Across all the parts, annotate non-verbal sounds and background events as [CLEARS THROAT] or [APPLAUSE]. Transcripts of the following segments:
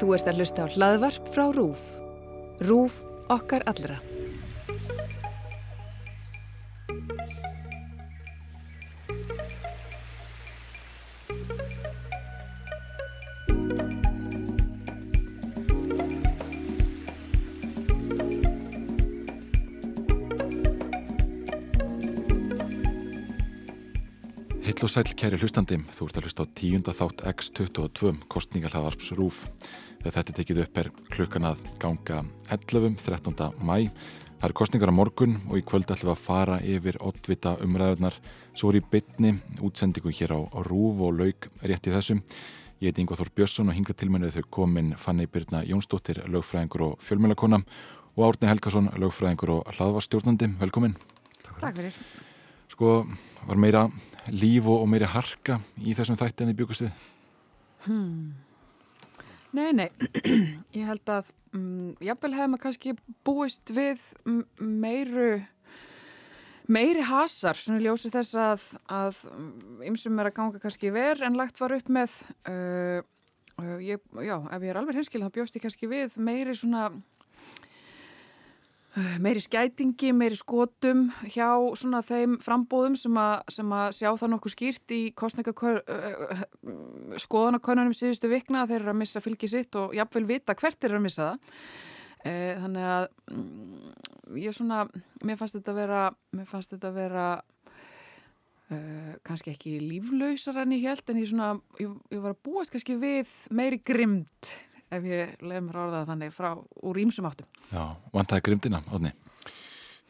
Þú ert að hlusta á hlaðvarp frá RÚF. RÚF okkar allra. Og sæl kæri hlustandi, þú ert að hlusta á tíunda þátt X22 kostningalhaðvarps RÚF. Þegar þetta er tekið upp er klukkan að ganga 11. 13. mæ. Það eru kostningar á morgun og í kvöld ætlum við að fara yfir oddvita umræðunar. Svo er í bytni útsendingu hér á, á RÚF og laug rétt í þessum. Ég heiti Ingvar Þór Björnsson og hinga til menni þau komin Fanni Byrna Jónsdóttir, lögfræðingur og fjölmjölakona og Árni Helgason, lögfræðingur og hlaðvarstjórnandi. Velkomin. Takk fyrir. Sko, var meira líf og meira harka í þessum þætti en þið byggust við? Hmm. Nei, nei, [CLEARS THROAT] ég held að um, jafnvel hefði maður kannski búist við meiru meiri hasar, svona ljósi þess að, að ymsum er að ganga kannski ver en lagt var upp með uh, uh, ég, já, ef ég er alveg hinskil þá bjóst ég kannski við meiri svona meiri skætingi, meiri skotum hjá svona þeim frambóðum sem að, sem að sjá það nokkuð skýrt í skoðanakönnunum síðustu vikna að þeir eru að missa fylgi sitt og jafnvel vita hvert þeir eru að missa það. E, þannig að mm, ég svona, mér fannst þetta vera mér fannst þetta vera uh, kannski ekki líflausar en ég held en ég svona ég, ég var að búast kannski við meiri grimd ef ég lef mér orðað þannig frá úr ímsum áttum. Já, vantæði grimdina, Odni?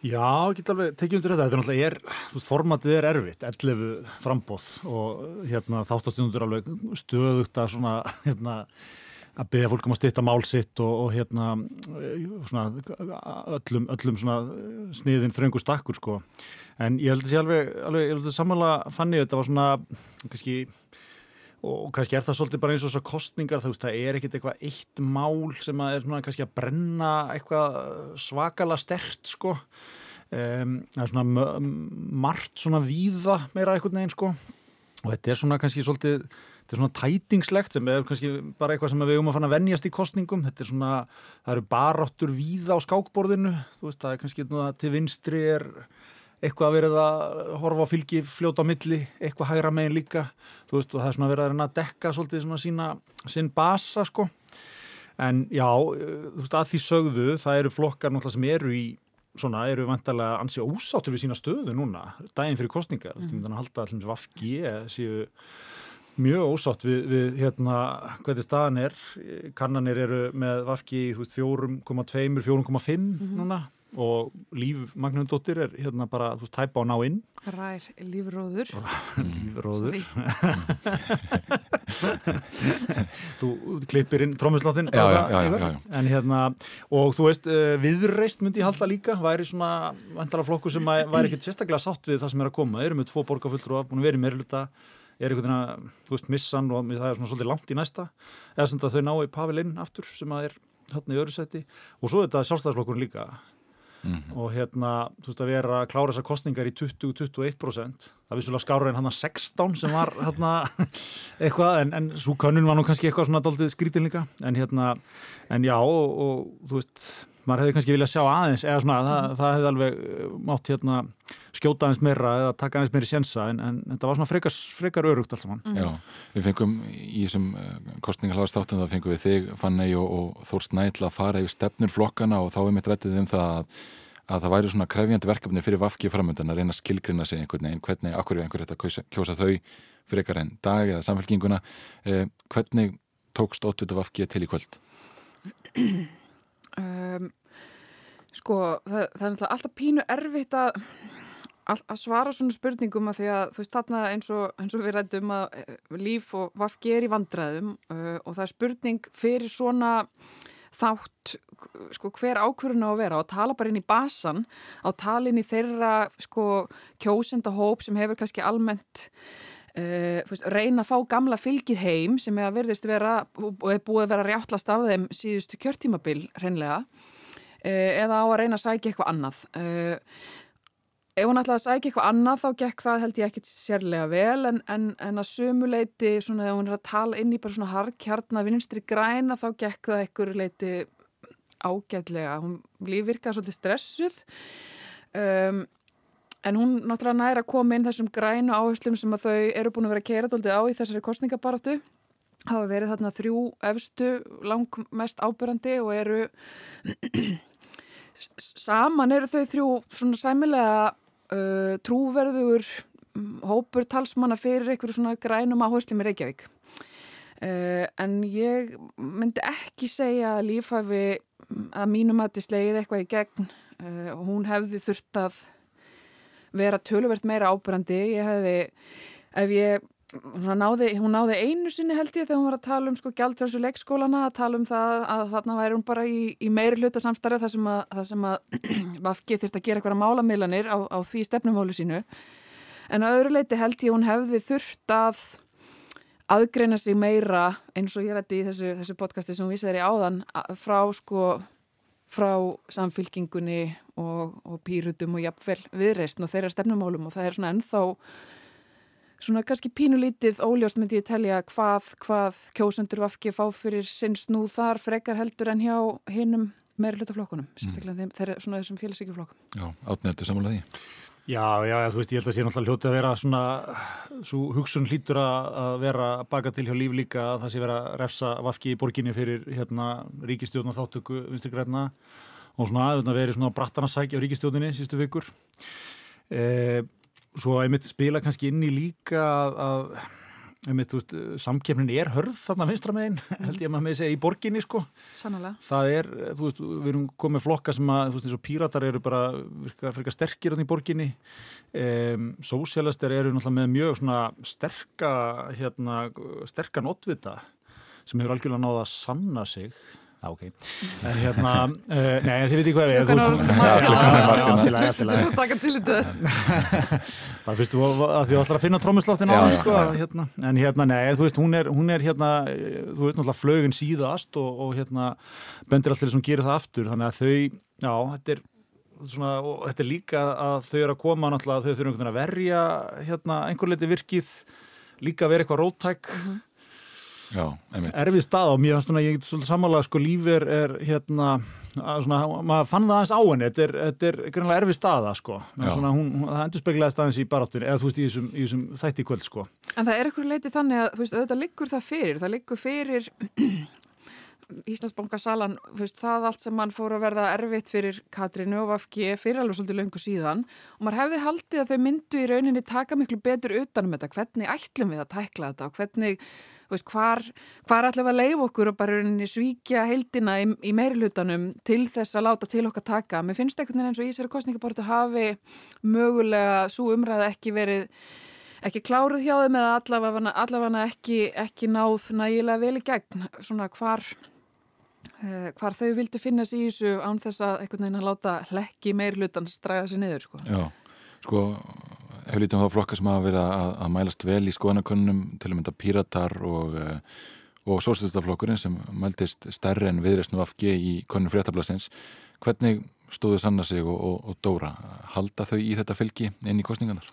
Já, ég get alveg tekið undir þetta. Þetta er náttúrulega, er, þú veist, formatið er erfitt, 11 frambóð og hérna þáttastundur alveg stöðugt að svona, hérna, að beða fólkum að styrta málsitt og, og hérna, svona, öllum, öllum svona sniðin þröngu stakkur, sko. En ég held að sé alveg, alveg, ég held að samanlega fann ég þetta var svona, kannski, og kannski er það svolítið bara eins og þessar kostningar þú veist, það er ekkit eitthvað eitt mál sem að er svona kannski að brenna eitthvað svakala stert sko. Um, það er svona margt svona víða meira eitthvað neginn sko. Og þetta er svona kannski svolítið þetta er svona tætingslegt sem er kannski bara eitthvað sem við um að fanna að vennjast í kostningum þetta er svona, það eru baráttur víða á skákborðinu, þú veist, það er kannski til vinstri er eitthvað að verið að horfa á fylgi fljóta á milli, eitthvað hægra megin líka þú veist og það er svona verið að dekka svolítið svona sína, sinn basa sko en já, þú veist að því sögðu, það eru flokkar náttúrulega sem eru í svona, eru vantarlega ansið ósáttur við sína stöðu núna, daginn fyrir kostningar mm. þannig að halda allir sem Vafgi séu mjög ósátt við, við hérna, hvernig staðan er kannanir eru með Vafgi 4,2, 4,5 mm. núna og Líf Magnundóttir er hérna bara, þú veist, tæpa á ná inn. Rær lífróður. [LAUGHS] Lífróður. [LAUGHS] Þú klippir inn trómusláttin en hérna og þú veist, uh, viðreist myndi ég halda líka. Væri svona vandala flokku sem væri ekkert sérstaklega sátt við það sem er að koma. Erum við tvo borgarfulltrú að búin að vera í meirluta er einhvern veginn að, þú veist, missan og það er svona svolítið langt í næsta. Eða sem þau ná í Pavilinn aftur sem að er hérna í öru seti og svo er þetta sjálfstæðisflokkurinn líka Mm -hmm. og hérna, þú veist að vera að klára þessar kostningar í 20-21% það vissulega skára en hann að 16 sem var hérna [LAUGHS] eitthvað en, en svo kannun var nú kannski eitthvað svona doldið skrítin líka en hérna, en já og, og þú veist, maður hefði kannski viljað sjá aðeins eða svona, það, mm. það hefði alveg mátt hérna skjóta aðeins meira eða taka aðeins meira í sjensa en, en þetta var svona frekar, frekar örugt allt saman. Mm. Já, við fengum í þessum kostningalháðastáttum þá fengum við þig, Fannei og, og Þórst Nætla að fara yfir stefnur flokkana og þá er mitt rættið um það að, að það væri svona krefjandi verkefni fyrir Vafki framöndan að reyna að skilgrina sig einhvern veginn, hvernig, akkur er einhver þetta kjósa, kjósa þau fyrir ykkar en dag eða samfélkinguna eh, hvernig tókst [CLEARS THROAT] Um, sko, það, það er alltaf pínu erfitt að að svara svona spurningum að því að þú veist þarna eins og, eins og við rættum að eh, líf og vafki er í vandraðum uh, og það er spurning fyrir svona þátt sko hver ákvörðun á að vera og tala bara inn í basan á talin í þeirra sko kjósenda hóp sem hefur kannski almennt uh, veist, reyna að fá gamla fylgið heim sem er að verðist vera og er búið að vera rjáttlast af þeim síðustu kjörtímabil reynlega uh, eða á að reyna að sækja eitthvað annað. Ef hún ætlaði að sækja eitthvað annað þá gekk það held ég ekkit sérlega vel en, en, en að sumuleiti svona þegar hún er að tala inn í bara svona harkjarnar vinstri græna þá gekk það eitthvað leiti ágætlega. Hún lífvirka svolítið stressuð. Um, en hún náttúrulega næra að koma inn þessum grænu áherslum sem að þau eru búin að vera að kera doldið á í þessari kostningabaratu hafa verið þarna þrjú efstu langmest ábyrrandi og eru [CLEARS THROAT] saman eru þau þrjú svona sæmilega uh, trúverður mm, hópur talsmanna fyrir einhverju svona grænum áherslum í Reykjavík. Uh, en ég myndi ekki segja að lífhafi að mínum að þið slegið eitthvað í gegn. Uh, og hún hefði þurft að vera töluvert meira ábyrrandi ég hefði, ef ég Náði, hún náði einu sinni held ég þegar hún var að tala um sko gjaldræsu leikskólana að tala um það að þarna væri hún bara í, í meiri hluta samstarið þar sem að, að [CLEARS THROAT] Vafki þurft að gera eitthvað málamilanir á, á því stefnumólu sínu. En að öðru leiti held ég hún hefði þurft að aðgreina sig meira eins og ég rætti í þessu, þessu podcasti sem hún vísaði í áðan frá sko frá samfylkingunni og, og pýrutum og jafnvel viðreist og þeirra stefnumólum og það er svona ennþá svona kannski pínulítið óljóst myndi ég telja hvað, hvað kjósendur vafki fá fyrir sinn snúð þar frekar heldur en hjá hinnum meira hlutaflokkunum, mm. sérstaklega mm. þeir svona þessum félagsíkjaflokkum. Já, átnefndu samanlega því. Já, já, þú veist, ég held að sé náttúrulega hljótið að vera svona, svo hugsun hlýtur að vera baka til hjá líf líka að það sé vera refsa vafki í borginni fyrir hérna ríkistjóðun og þáttöku vinstir græna og svona að vera svona brattanarsækja á ríkistjóðinni sístu vikur. Eða svo einmitt spila kannski inn í líka að einmitt, veist, samkjöfnin er hörð þarna vinstramegin, mm. [LAUGHS] held ég að maður með segja í borginni sko. Sannlega. Það er, þú veist, við erum komið flokka sem að, þú veist, eins og píratar eru bara virka, sterkir í borginni um, sósialistar eru náttúrulega með mjög svona sterka hérna, sterkan oddvita sem hefur algjörlega náða að sanna sig Já, ok. En hérna, uh, [LAUGHS] nei, þið veitir hvað er. Klukkan á Martina. Já, til að taka til í þess. [LAUGHS] Bara fyrstu að þið ætlar að finna trómusláttin á það, sko. Hérna. En hérna, nei, þú veist, hún er, hún er hérna, þú veist, náttúrulega flögin síðast og, og hérna, bendir allir sem gerir það aftur. Þannig að þau, já, þetta er svona, og þetta er líka að þau eru að koma náttúrulega, þau þurfum einhvern veginn að verja, hérna, einhver leiti virkið, líka að vera eitthvað róttæk. Mm -hmm erfið stað og mér finnst svona, ég get svolítið samanlega sko lífið er hérna svona, maður fann það aðeins á henni. Þetta er, þetta er greinlega erfið staða sko. Svona, hún, það endur speklaði staðins í baráttunni eða þú veist í þessum, í þessum þætti kvöld sko. En það er eitthvað leiti þannig að þú veist auðvitað liggur það fyrir, það liggur fyrir [CLEARS THROAT] Íslandsbankasalan það allt sem mann fór að verða erfitt fyrir Katrínu og Vafki fyrir alveg svolítið löngu síðan. Og maður hefði haldið að þau myndu í rauninni taka miklu betur utanum þetta, hvernig ætlum við að tækla þetta og hvernig veist, hvar, hvar ætlum við að leiða okkur og bara svíkja heildina í, í meirilutanum til þess að láta til okkar taka. Mér finnst einhvern veginn eins og í sér kostningabortu hafi mögulega svo umræða ekki verið ekki kláruð hjá þeim eða allavega, allavega ekki, ekki náð nægilega vel í gegn svona hvar, uh, hvar þau vildu finnast í þessu án þess að einhvern veginn að láta hlekki meirlutans draga sér niður sko. Já, sko hefur lítið um þá flokka sem hafa verið að, að mælast vel í skoðanakönnum til að mynda Píratar og, eh, og Sórstæðstaflokkurinn sem mæltist stærri en viðreysnu af G í konnum fréttablasins. Hvernig stóðu Sanna sig og, og, og Dóra? Halda þau í þetta fylgi inn í kostningarnar?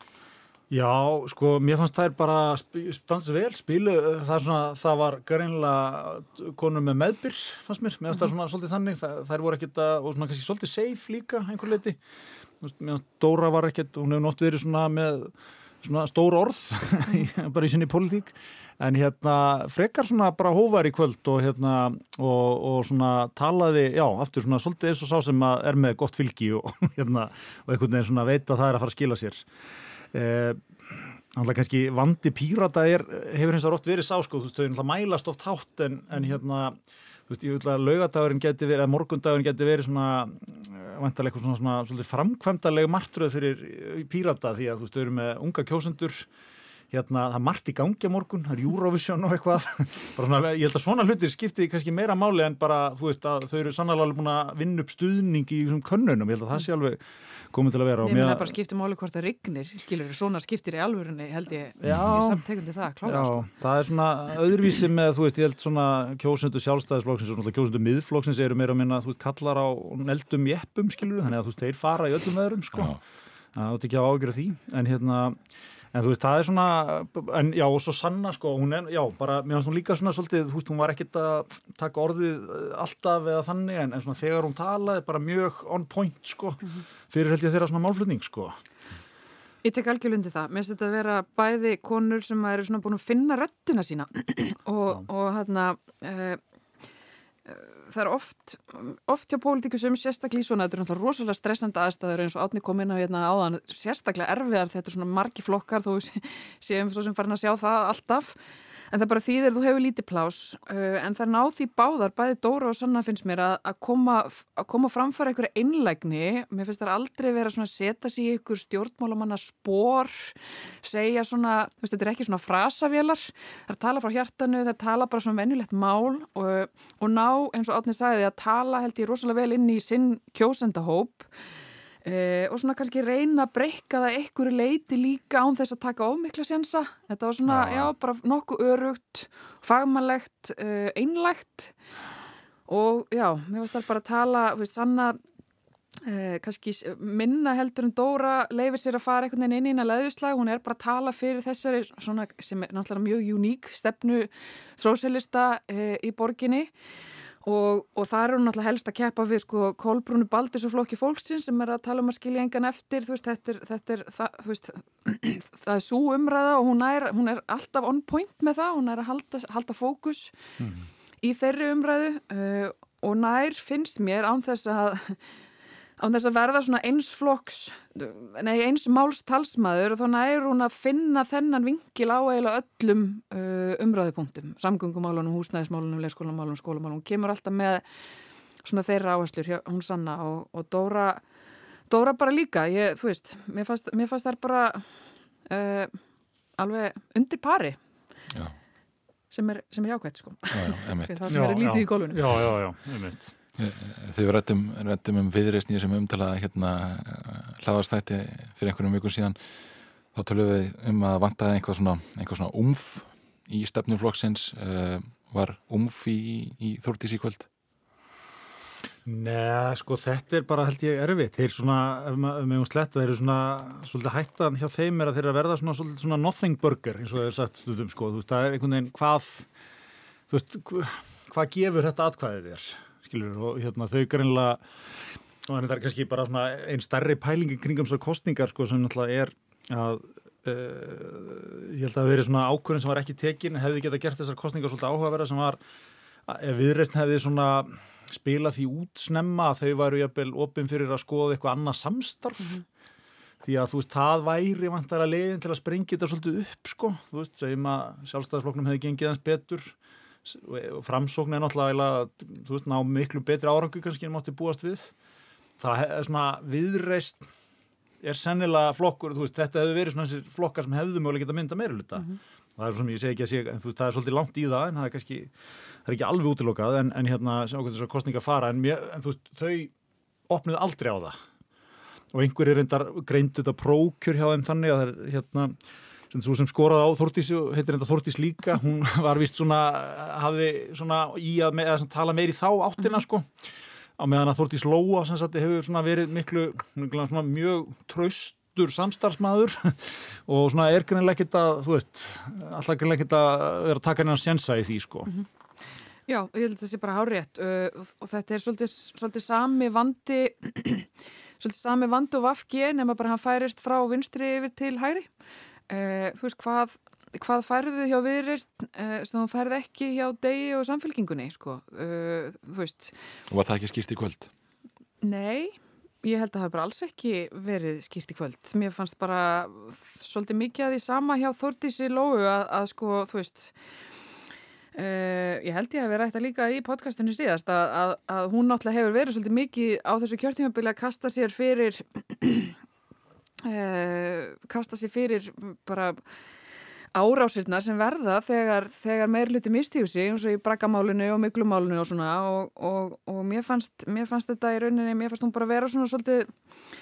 Já, sko, mér fannst er bara dansið vel, spilu, það er svona, það var greinlega konur með meðbyr, fannst mér, meðan það er svona svolítið þannig, er voru ekkert að, og svona kannski svolítið safe líka einhver leiti, meðan Dóra var ekkert, hún hefur nátt verið svona með svona stór orð, [LAUGHS] bara í sinni politík, en hérna frekar svona bara hóvar í kvöld og hérna, og, og svona talaði, já, aftur svona svolítið eins og sá sem er með gott fylgi [LAUGHS] og hérna, og einhvern veginn svona veit að það er að fara að skila sér. Þannig eh, að kannski vandi pírata er, hefur eins og oft verið sáskóð, þú veist, þau mælast oft hátt en, en hérna, þú veist, ég vil að laugadagurinn geti verið, eða morgundagurinn geti verið svona, eh, vantarlega eitthvað svona, svona, svona framkvæmdalega martröð fyrir pírata því að þú veist, þau eru með unga kjósendur, hérna, það er margt í gangi á morgun, það er Eurovision og eitthvað, [LAUGHS] svona, ég held að svona hlutir skipti kannski meira máli en bara, þú veist, að þau eru sannlega alveg búin að vinna upp stuðning í þessum könnunum, ég held að það sé alveg komið til að vera. Ég meina bara skipti máli hvort það rignir, skilur, svona skiptir í alvörunni held ég, já, ég samtekundi það, klára sko. Það er svona öðruvísi með, þú veist, ég held svona kjósundu sjálfstæðisflokksins og kjósundu miðflokksins eru meira minna, þú veist, kallar á neldum jeppum, skilur, þannig að þú veist, þeir fara í öllum öðrum, sko. Já. það átt ekki að ágjöra því en hérna En þú veist, það er svona, en já, og svo Sanna, sko, hún er, já, bara, mér finnst hún líka svona svolítið, þú veist, hún var ekkert að taka orðið eh, alltaf eða þannig, en, en svona þegar hún talaði, bara mjög on point, sko, -hmm. fyrir held ég þeirra svona málflutning, sko. Ég tek algjörlundi það. Mér finnst þetta að vera bæði konur sem eru svona búin að finna röttina sína [CLEARS THROAT] og, og hérna uh, það er oft oft hjá pólitíkusum sérstaklega í svona þetta er náttúrulega rosalega stressandi aðstæður eins og átni kom inn á hérna áðan sérstaklega erfiðar þetta er svona margi flokkar þó séum svo sem farin að sjá það alltaf en það bara þýðir þú hefur lítið plás uh, en það náð því báðar, bæði Dóra og Sanna finnst mér að, að koma, koma framfara einhverja einlægni, mér finnst það aldrei vera að setja sér í einhver stjórnmálamanna spór, segja svona, veist, þetta er ekki svona frasavélar. Það er að tala frá hjartanu, það er að tala bara svona venjulegt mál og, og ná eins og Átni sagði að tala held ég rosalega vel inn í sinn kjósendahóp Uh, og svona kannski reyna að breyka það einhverju leiti líka án þess að taka ofmikla sjansa. Þetta var svona, ja. já, bara nokkuð örugt, fagmannlegt, uh, einlægt og já, mér varst það bara að tala, þú veist, sanna uh, kannski minna heldur en Dóra leifir sér að fara einhvern veginn inn í eina leðuslag, hún er bara að tala fyrir þessari svona sem er náttúrulega mjög uník stefnu sósélista í borginni Og, og það eru náttúrulega helst að keppa við sko Kolbrúnu Baldis og flokki fólksins sem er að tala um að skilja engan eftir þú veist, þetta er, þetta er það, veist, [CLEARS THROAT] það er svo umræða og hún er, hún er alltaf on point með það, hún er að halda, halda fókus mm. í þeirri umræðu uh, og nær finnst mér án þess að á þess að verða svona einsflokks nei eins máls talsmaður og þannig er hún að finna þennan vingil á eiginlega öllum uh, umræðupunktum, samgöngumálunum, húsnæðismálunum leikskólamálunum, skólamálunum, hún kemur alltaf með svona þeirra áherslur hún sanna og, og Dóra Dóra bara líka, ég, þú veist mér fannst, mér fannst það bara uh, alveg undir pari. Já. sem er, sem er jákvæmt sko. Já, já, það sem er lítið í gólfinu. Já, já, já, ég veit Þegar við rættum, rættum um viðreysn í þessum umtalaða hérna hlaðarstætti fyrir einhvernum viku síðan þá tölum við um að vantaði einhvað svona, einhvað svona umf í stefnuflokksins uh, var umf í, í Þórtís í kvöld? Nei, sko þetta er bara held ég erfitt þeir svona, ef við um sletta, þeir eru svona svolítið hættan hjá þeim er að þeir eru að verða svona, svolítið svona nothing burger eins og þeir sagt stundum sko, þú veist, það er einhvern veginn hvað þú veist, hvað gefur þetta atkvæðið þér? Skilur, og hérna, þau greinlega og það er kannski bara einn starri pælingi kringum svo kostningar sko, sem náttúrulega er að uh, ég held að það veri svona ákvörðin sem var ekki tekin, hefði geta gert þessar kostningar svolítið áhugaverða sem var ef viðreysn hefði svona spilað því út snemma að þau væru jæfnvel opinn fyrir að skoða eitthvað annað samstarf. Mm -hmm. því að þú veist, það væri vantar að leiðin til að sprengja þetta svolítið upp sko, þú veist, segjum að sjálfstæðisfloknum hefði gengið hans betur framsókn er náttúrulega þú veist, ná miklu betri árangu kannski en mátti búast við. Það er svona viðreist er sennilega flokkur, þú veist, þetta hefur verið svona flokkar sem hefðu mögulega geta mynda meiruluta mm -hmm. það er svona, ég segi ekki að segja, en þú veist, það er svolítið langt í það en það er kannski, það er ekki alveg útilokað en, en hérna, sem okkur þessar kostninga fara en, mér, en þú veist, þau opnuðu aldrei á það. Og einhver er reyndar greinduð að prókjur hjá þeim þannig að það er hérna þú sem skoraði á Þortís heitir enda Þortís líka, hún [LAUGHS] var vist svona hafði svona í að, með, að tala meir í þá áttina -hmm. sko á meðan að Þortís Lóa sem sagt hefur svona verið miklu svona, mjög traustur samstarfsmaður [LAUGHS] og svona er greinlega ekkert að þú veist, alltaf greinlega ekkert að vera að taka hennar sjensa í því sko mm -hmm. Já, ég held að það sé bara hárétt uh, og þetta er svolítið, svolítið sami vandi [CLEARS THROAT] svolítið sami vandi og vafki nema bara hann færist frá vinstri yfir til hæri Uh, þú veist, hvað, hvað færðu hjá viðreist uh, sem þú færð ekki hjá degi og samfélkingunni, sko, uh, þú veist. Og var það ekki skýrt í kvöld? Nei, ég held að það hefur alls ekki verið skýrt í kvöld. Mér fannst bara svolítið mikið að því sama hjá Þordísi Lóu að, að sko, þú veist, ég held ég að við rætta líka í podcastinu síðast að, að, að hún náttúrulega hefur verið svolítið mikið á þessu kjörtímabili að kasta sér fyrir kasta sér fyrir bara árásirna sem verða þegar, þegar meirluti mistíðu sig eins og í braggamálinu og miklumálinu og svona. Og, og, og mér, fannst, mér fannst þetta í rauninni, mér fannst hún bara vera svona svolítið,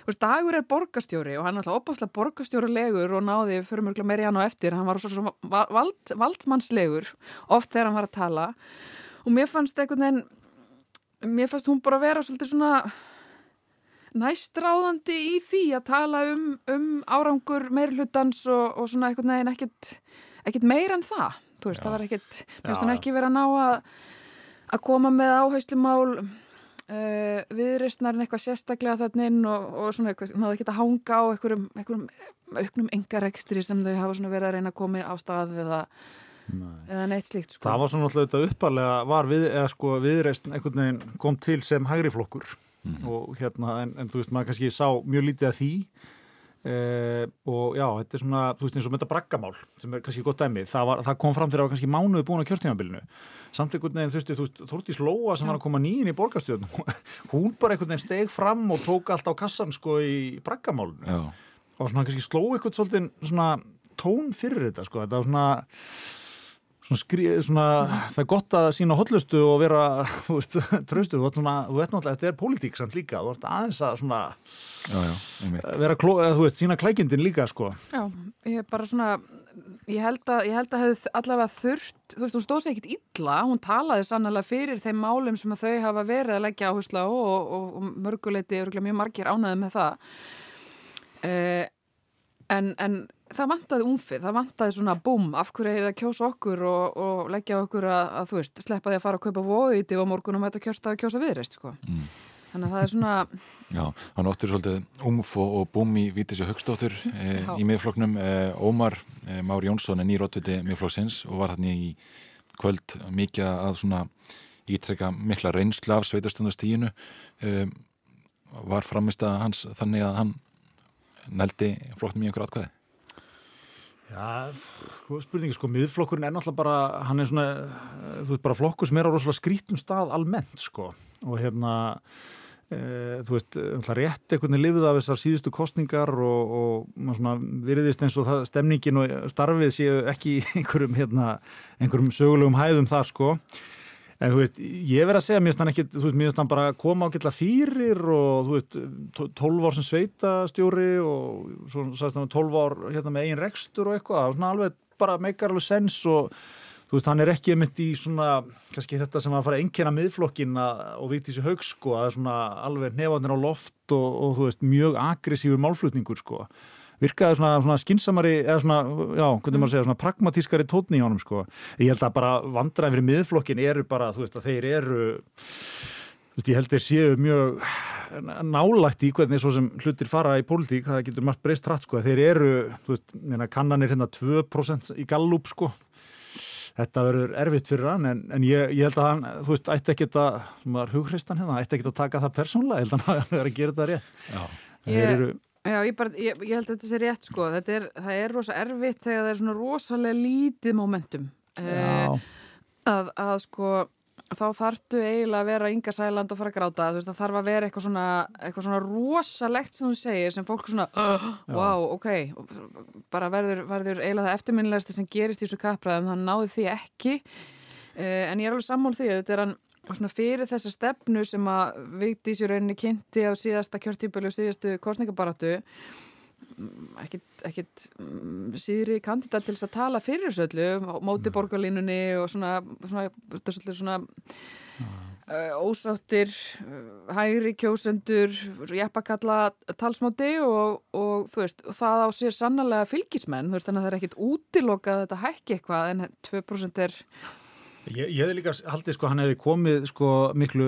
veist, dagur er borgastjóri og hann er alltaf opaslega borgastjóri legur og náði fyrir mjög meiri hann á eftir. Hann var svo, svo vald, valdmannslegur oft þegar hann var að tala. Og mér fannst einhvern veginn mér fannst hún bara vera svolítið svona næstráðandi í því að tala um, um árangur meirhlutans og, og svona eitthvað neginn ekkit meir en það. Þú veist, Já. það var ekkit, mér finnst hann ekki verið að ná að, að koma með áhauðslumál uh, viðreistnarinn eitthvað sérstaklega þannig inn og, og svona eitthvað, náðu ekki að hanga á einhverjum, einhverjum auknum engarekstri sem þau hafa svona verið að reyna að koma á stað eða eða neitt slíkt sko. Það var svona alltaf uppalega var við, eða sko viðreist einhvern veginn kom til sem hægriflokkur mm. og hérna en, en þú veist maður kannski sá mjög lítið af því. Eh, og já þetta er svona þú veist eins og með þetta braggamál sem er kannski gott dæmi það, það kom fram þegar það var kannski mánuði búin á kjörtímabilinu. Samt einhvern veginn þú veist þú veist Þórtís Lóa sem já. var að koma nýjinn í borgarstjóðun hún bara einhvern veginn steg fram og tók allt á kassan sko í braggamálunu og svona kannski sló einhvern svolítið svona tón fyrir þetta sko. Þetta var svona Svona skrí, svona, það er gott að sína hotlustu og vera, [LAUGHS] þú veist, tröstu, þú veit náttúrulega, þetta er pólitík samt líka, þú veit aðeins að svona já, já, vera, kló, eða, þú veist, sína klækindin líka, sko. Já, ég er bara svona, ég held að, ég held að hefði allavega þurft, þú veist, hún stóð sér ekkit illa, hún talaði sannlega fyrir þeim málum sem þau hafa verið að leggja áherslu á og, og, og mörguleiti, mjög margir ánaði með það. Eh, en, en það vantaði umfið, það vantaði svona búm, af hverju hefði það kjósa okkur og, og leggja okkur að, að, þú veist, sleppa því að fara að kaupa vóðíti og morgunum að þetta kjósta að kjósa viðreist, sko. Mm. Þannig að það er svona... Já, hann óttur svolítið umf og, og búm í Vítisja Högstóttur [LAUGHS] eh, í miðfloknum. Eh, Ómar eh, Már Jónsson er nýrótviti miðflokksins og var hann í kvöld mikið að svona ítrekka mikla reynslu af sveitastundarstíginu. Eh, var framist að hans þannig að hann neldi flokknum í einhver atkvæði? Já, spurningi sko, miðflokkurinn er náttúrulega bara, hann er svona, þú veist, bara flokkur sem er á rosalega skrítum stað almennt sko. Og hérna, e, þú veist, rétt einhvern veginn lifið af þessar síðustu kostningar og, og maður svona virðist eins og það, stemningin og starfið séu ekki einhverjum, hérna, einhverjum sögulegum hæðum þar sko En þú veist, ég verð að segja, mér finnst hann ekki, þú veist, mér finnst hann bara að koma á gilla fyrir og þú veist, 12 ár sem sveitastjóri og svo sagðist hann 12 ár hérna með eigin rekstur og eitthvað, svona alveg bara meikar alveg sens og þú veist, hann er ekki mitt í svona, kannski þetta sem að fara að enkjena miðflokkin og viti þessi haug sko, að það er svona alveg nefandir á loft og, og þú veist, mjög aggressífur málflutningur sko virkaði svona, svona skinsamari eða svona, já, hvernig maður segja, svona pragmatískari tótni í honum, sko. Ég held að bara vandræðin fyrir miðflokkin eru bara, þú veist, að þeir eru þú veist, ég held þeir séu mjög nálægt í hvernig svo sem hlutir fara í pólitík, það getur margt breyst rætt, sko, þeir eru, þú veist, kannanir hérna 2% í gallup, sko þetta verður erfitt fyrir hann en, en ég, ég held að hann, þú veist, ætti ekki að sem var hugreistan hérna, ætti ekki að taka það persónlega, ég held að hann verður að gera þetta rétt Já. Ég, eru, Já, ég, bara, ég, ég held að þetta sé rétt sko, þetta er, það er rosa erfitt þegar það er svona rosalega lítið momentum. Uh, að, að sko þá þartu eiginlega að vera ynga sæland og fara að gráta, þú veist það þarf að vera eitthvað svona, eitthvað svona rosalegt sem þú segir sem fólk svona, uh, wow, ok. Bara verður, verður eiginlega það eftirminnilegast sem gerist í þessu kapraðum, þannig náðu því ekki. Uh, en ég er alveg sammál því að þetta er hann og svona fyrir þessa stefnu sem að Vigdís í rauninni kynnti á síðasta kjörtípölu og síðastu korsningabaratu mm, ekkit, ekkit mm, síðri kandidat til þess að tala fyrir þessu öllu, móti borgarlínunni og svona svona, svona, svona uh, ósáttir uh, hægri kjósendur jæppakalla talsmáti og, og þú veist, það á sér sannlega fylgismenn, þú veist, þannig að það er ekkit útilokað að þetta hækki eitthvað en 2% er Ég, ég hefði líka haldið sko hann hefði komið sko miklu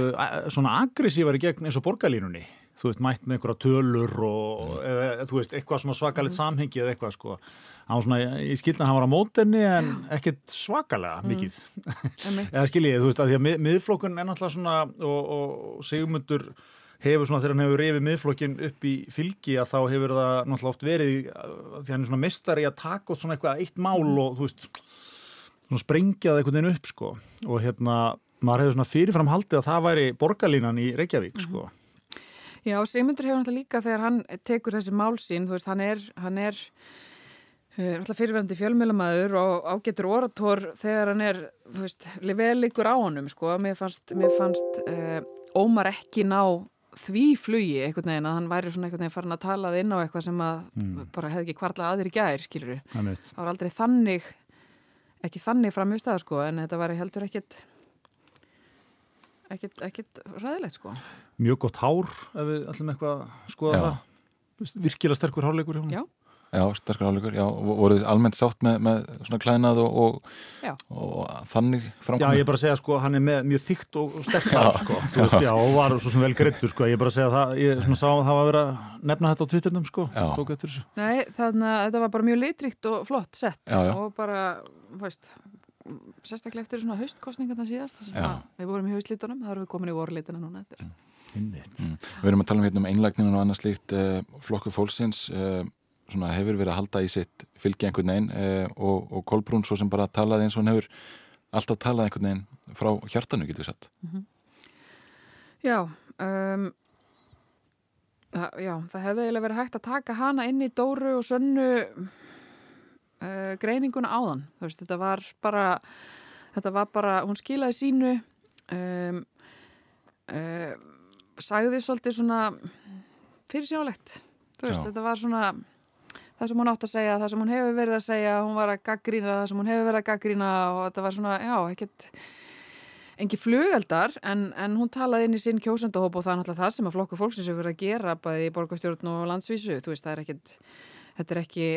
svona aggressívar í gegn eins og borgarlínunni þú veist mætt með einhverja tölur og mm. eða þú veist eitthvað svona svakalit mm. samhengi eða eitthvað sko hann svona, ég skildi að hann var á mótenni en ekkert svakalega mm. mikið mm. [LAUGHS] eða skiljið þú veist að því að mið, miðflokkun er náttúrulega svona og, og segjumundur hefur svona þegar hann hefur reyfið miðflokkin upp í fylgi að þá hefur það náttúrulega oft verið því hann er svona mistari að taka út svona eitthvað eitt mál og þú veist sprengjaði einhvern veginn upp sko. Og hérna maður hefur svona fyrirfram haldið að það væri borgarlínan í Reykjavík -hmm. sko. Já, Sigmundur hefur náttúrulega líka þegar hann tekur þessi málsín, þú veist, hann er hann er uh, fyrirverandi fjölmjölamæður og ágetur orator þegar hann er, veist vel ykkur á honum, sko. Mér fannst, mér fannst uh, Ómar ekki ná því flugi einhvern veginn að hann væri svona einhvern veginn farin að talað inn á eitthvað sem að mm. bara hefði ekki kvarlað aðri gæðir, skilur það var aldrei þannig ekki þannig fram í stað sko en þetta var heldur ekkit ekkit, ekkit ræðilegt sko. Mjög gott hár, ef við ætlum eitthvað að skoða Já. það. Virkilega sterkur hárleikur hjá hún. Já. Já, sterkar áleikur, já, voruð þið almennt sátt með, með svona klænað og, og, Já. og þannig Já, framkomi? ég er bara að segja sko, hann er með mjög þygt og, og sterk hár, sko. Þú veist, já, og var svo sem vel greittur, sko. Ég er bara að segja það, ég svona sá að það var að vera að nefna þetta á Twitternum, sko. Já. Tók eftir þessu. Nei, þannig að þetta var bara mjög litrikt og flott sett Já, já. og bara, þú veist, sérstaklega eftir svona haustkostningarna síðast, þar sem Já. að við vorum í haustlítunum, það erum við komin í vorlitina núna eftir. Innvitt. Mm. Við erum að tala um hérna um einlagninu og annað slíkt uh, flokku fólksins uh, svona hefur verið að halda í sitt fylgi einhvern veginn uh, og, og Kolbrún svo sem bara talaði eins og hann hefur alltaf talað einhvern veginn frá hjartanu getur við satt. Já, um, það, já, það hefði eiginlega verið hægt að taka hana inn í Dóru og Sönnu uh, greininguna áðan. Veist, þetta var bara, þetta var bara, hún skilaði sínu, um, uh, sagði svolítið svona fyrirsjálegt. Þú veist, Já. þetta var svona það sem hún átt að segja, það sem hún hefur verið að segja, hún var að gaggrína það sem hún hefur verið að gaggrína og þetta var svona, já, ekkert engi flugeldar en, en hún talaði inn í sinn kjósendahóp og það er náttúrulega það sem að flokku fólksins hefur verið að gera bæði í borgarstjórn og landsvísu. Þú veist það er ekkit þetta er ekki,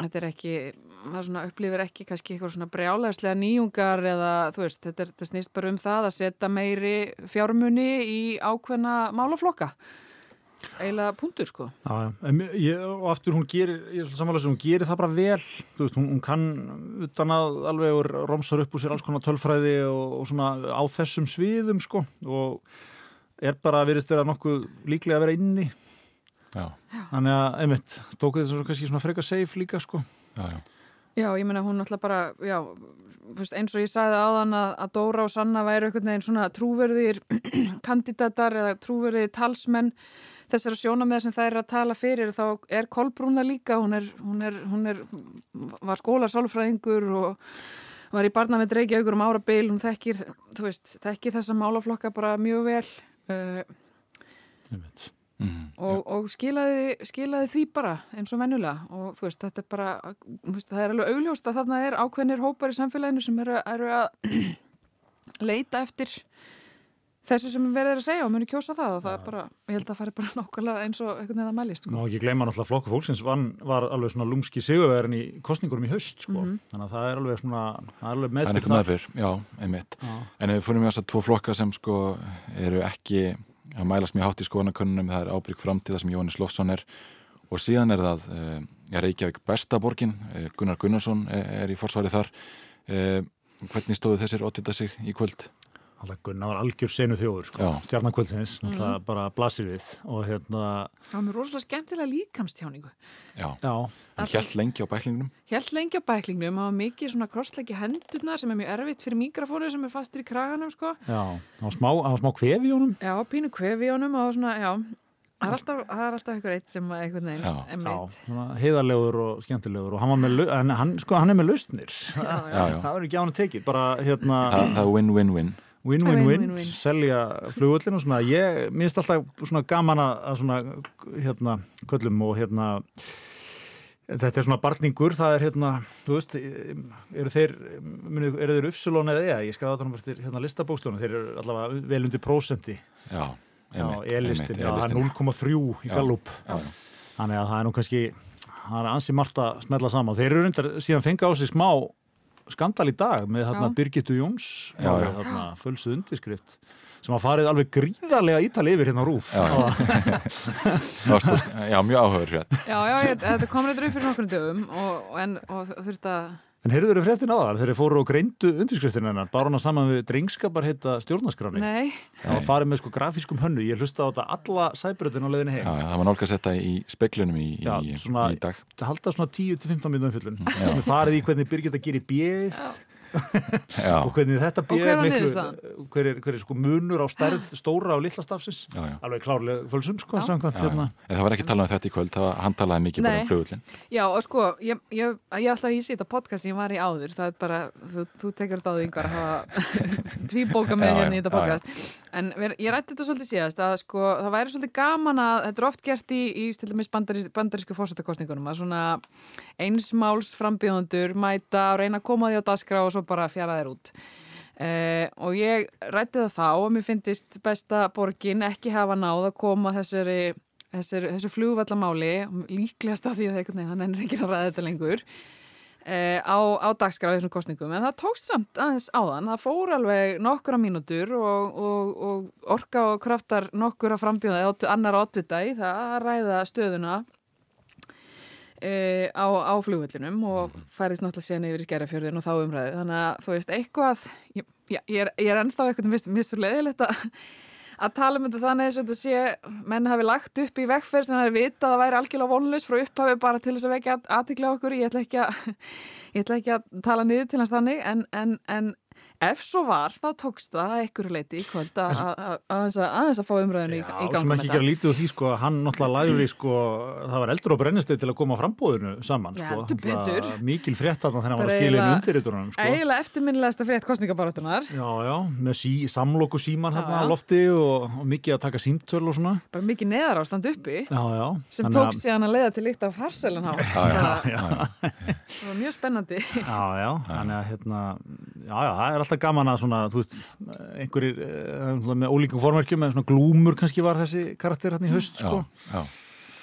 þetta er ekki það svona upplifir ekki kannski eitthvað svona brjálæðslega nýjungar eða þú veist þetta, er, þetta snýst bara um það að setja meiri fjármunni í ákveðna málaflokka eiginlega punktur sko. Já, ég, og aftur hún gerir, er hún gerir það bara vel, þú veist, hún, hún kann utan að alveg og romsar upp úr sér alls konar tölfræði og, og svona á þessum sviðum, sko, og er bara að verðist vera nokkuð líklega að vera inni, Já, þannig að, einmitt, tók þess að kannski svona freka safe líka, sko. já, já. Já, ég meina hún alltaf bara, já, þú veist, eins og ég sagði áðan að, að Dóra og Sanna væri einhvern veginn svona trúverðir [CLEARS THROAT] kandidatar eða trúverðir talsmenn þessara sjónameða sem þær eru að tala fyrir þá er Kolbrúna líka, hún er, hún er, hún er, var skólarsálfræðingur og var í barnaveit Reykjavíkur um árabil, hún þekkir, þekkir þessa málaflokka bara mjög vel uh. Mm, og, og skilaði, skilaði því bara eins og mennulega og veist, þetta er bara, veist, það er alveg augljóst að þarna er ákveðnir hópar í samfélaginu sem eru, eru að [CLEARS THROAT] leita eftir þessu sem verður að segja og muni kjósa það og það er bara, ég held að það fari bara [LAUGHS] nákvæmlega eins og einhvern veginn að mælist sko. Má ekki gleyma náttúrulega flokku fólksins vann, var alveg svona lúmski sigurverðin í kostningurum í haust, sko, þannig að það er alveg svona, það er alveg Það er eitthvað meðbyr, já, einmitt. Já. En ef við fyrir með þess að tvo flokka sem sko eru ekki að mælast mjög hátt í skoðanakönnunum, það er ábyrg framtíða sem Jóhannes Lofsson er og síðan er það uh, Reykjavík besta borgin, uh, Gunnar Gunnarsson er, er í forsvari þar. Hvernig stóðu þessir oddita sig í kvöld? Alltaf Gunnar var algjör senu þjóður, sko, stjarnakvöldsins, náttúrulega bara blasir við og hérna, Það var mér rosalega skemmtilega líkamstjáningu. Já, já, hann hjælt lengi á bæklingnum. Helt lengi á bæklingnum, það var mikið svona krossleiki hendurna sem er mjög erfitt fyrir mikrofónu sem er fastur í kraganum sko. Já, það var smá, smá kvefi í honum, Já, pínu kvefi í honum og svona, já. Það er alltaf, það er alltaf eitthvað eitt sem að einhvern veginn Já. já, meitt. svona heiðarlegur og skemmtilegur og hann var með, hann, sko, hann er með lausnir, Já, Já, já. það var ekki á hann að tekið, bara hérna, það er win-win-win. Win-win-win, selja flugullin og svona, ég, mér finnst alltaf svona gaman að svona, hérna, köllum og hérna, Þetta er svona barningur, það er hérna, þú veist, eru þeir, muni, eru þeir Upsilon eða eða, ég skræði þetta nú eftir hérna listabókstjónu, þeir eru allavega vel undir prósenti. Já. E-listin, það er E-listin. 0,3 í. Gallup. Þannig að það er nú kannski, það er ansi margt að smella saman. Þeir eru reyndar síðan fengi á sig smá skandal í dag með þarna Já. Birgittu Jóns, þarna fölsuð undirskrift, sem að farið alveg gríðarlega ítali yfir hérna rúf. Já. Já, mjög frétt. Já, já, ég, þetta kom reyndar upp fyrir nokkrum dögum og, og, en, og þurfti að, En heyrðu þeirri fréttin á það, þeir fóru og greindu undirskriftin hennar, bara hana saman við drengskapar heita stjórnarskráni. nei, Það var farið með sko grafískum hönnu, ég hlusta á þetta alla sæbröðin á leiðinni Já, heim. það var nálgast þetta í speklunum í, Já, í, svona- í dag. Það halda svona 10-15 minnum fyllun. Við farið í hvernig Birgitta gerir bjöð Já, og hvernig þetta var miklu, hver er, hver er sko munur á stærð stóra og litla stafsins. já, já. Alveg klárlega fölsum sko, samkvæmt Já, hérna. En það var ekki talað um þetta í kvöld, það var, hann talaði mikið bara Nei. um flugullin. já, og sko, ég, ég, ég alltaf í á podcast sem ég var í áður, það er bara, þú, þú tekur þetta á því yngar að hafa [LAUGHS] tvíbóka með Já, hérna í þetta já, podcast. En ég rætti þetta svolítið síðast að sko, það væri svolítið gaman að, þetta er oft gert í, í til dæmis bandarísku, bandarísku fórsetakostningunum, að svona einsmáls frambjóðundur mæta og reyna að koma því á dagskrá og svo bara fjara þeir út. Uh, og ég rætti það þá og mér finnist besta borgin ekki hafa náð að koma þessari, þessari, þessu flugvallamáli líklegast af því að það er ekki að ræða þetta lengur á, á dagskráðu þessum kostningum en það tókst samt aðeins á þann það fór alveg nokkura mínútur og, og, og orka og kraftar nokkura frambjóðaði annar átvita í það að ræða stöðuna E, á, á flugvöllinum og færðist náttúrulega sérna yfir í gerðarfjörðin og þá umræðu. Þannig að þú veist, eitthvað ég, ég, er, ég er ennþá eitthvað mér svo leiðilegt að, að tala um þetta þannig að þetta sé, menn hafi lagt upp í vekkferð sem það er vita að það væri algjörlega vonlust frá upphafi bara til þess að vekja aðtikla okkur, ég ætla ekki að [LAUGHS] ætla ekki að tala niður til hans þannig en, en, en ef svo var, þá tókst það ekkur leiti í kvöld að aðeins að fá umröðinu í, þetta. Já, sem ekki gera lítið úr því sko, hann náttúrulega lagði sko, það var eldur og brennistið til að koma frambóðinu saman sko. Já, mikil frétt að þannig að hann var að skilja inn undir þetta sko. Ægilega eftirminnilegasta frétt kostningabarátunar Já, já, með sí, samlokku síman hérna á lofti og, og mikið að taka símtöl og svona. Bara mikið neðar ástand uppi já, já, sem tók síðan að leiða til líkt af farselin Já, já, já, já, alltaf gaman að svona, þú veist, einhverjir uh, með ólíkum formverkjum, með svona glúmur kannski var þessi karakter hérna í haust, sko. Já,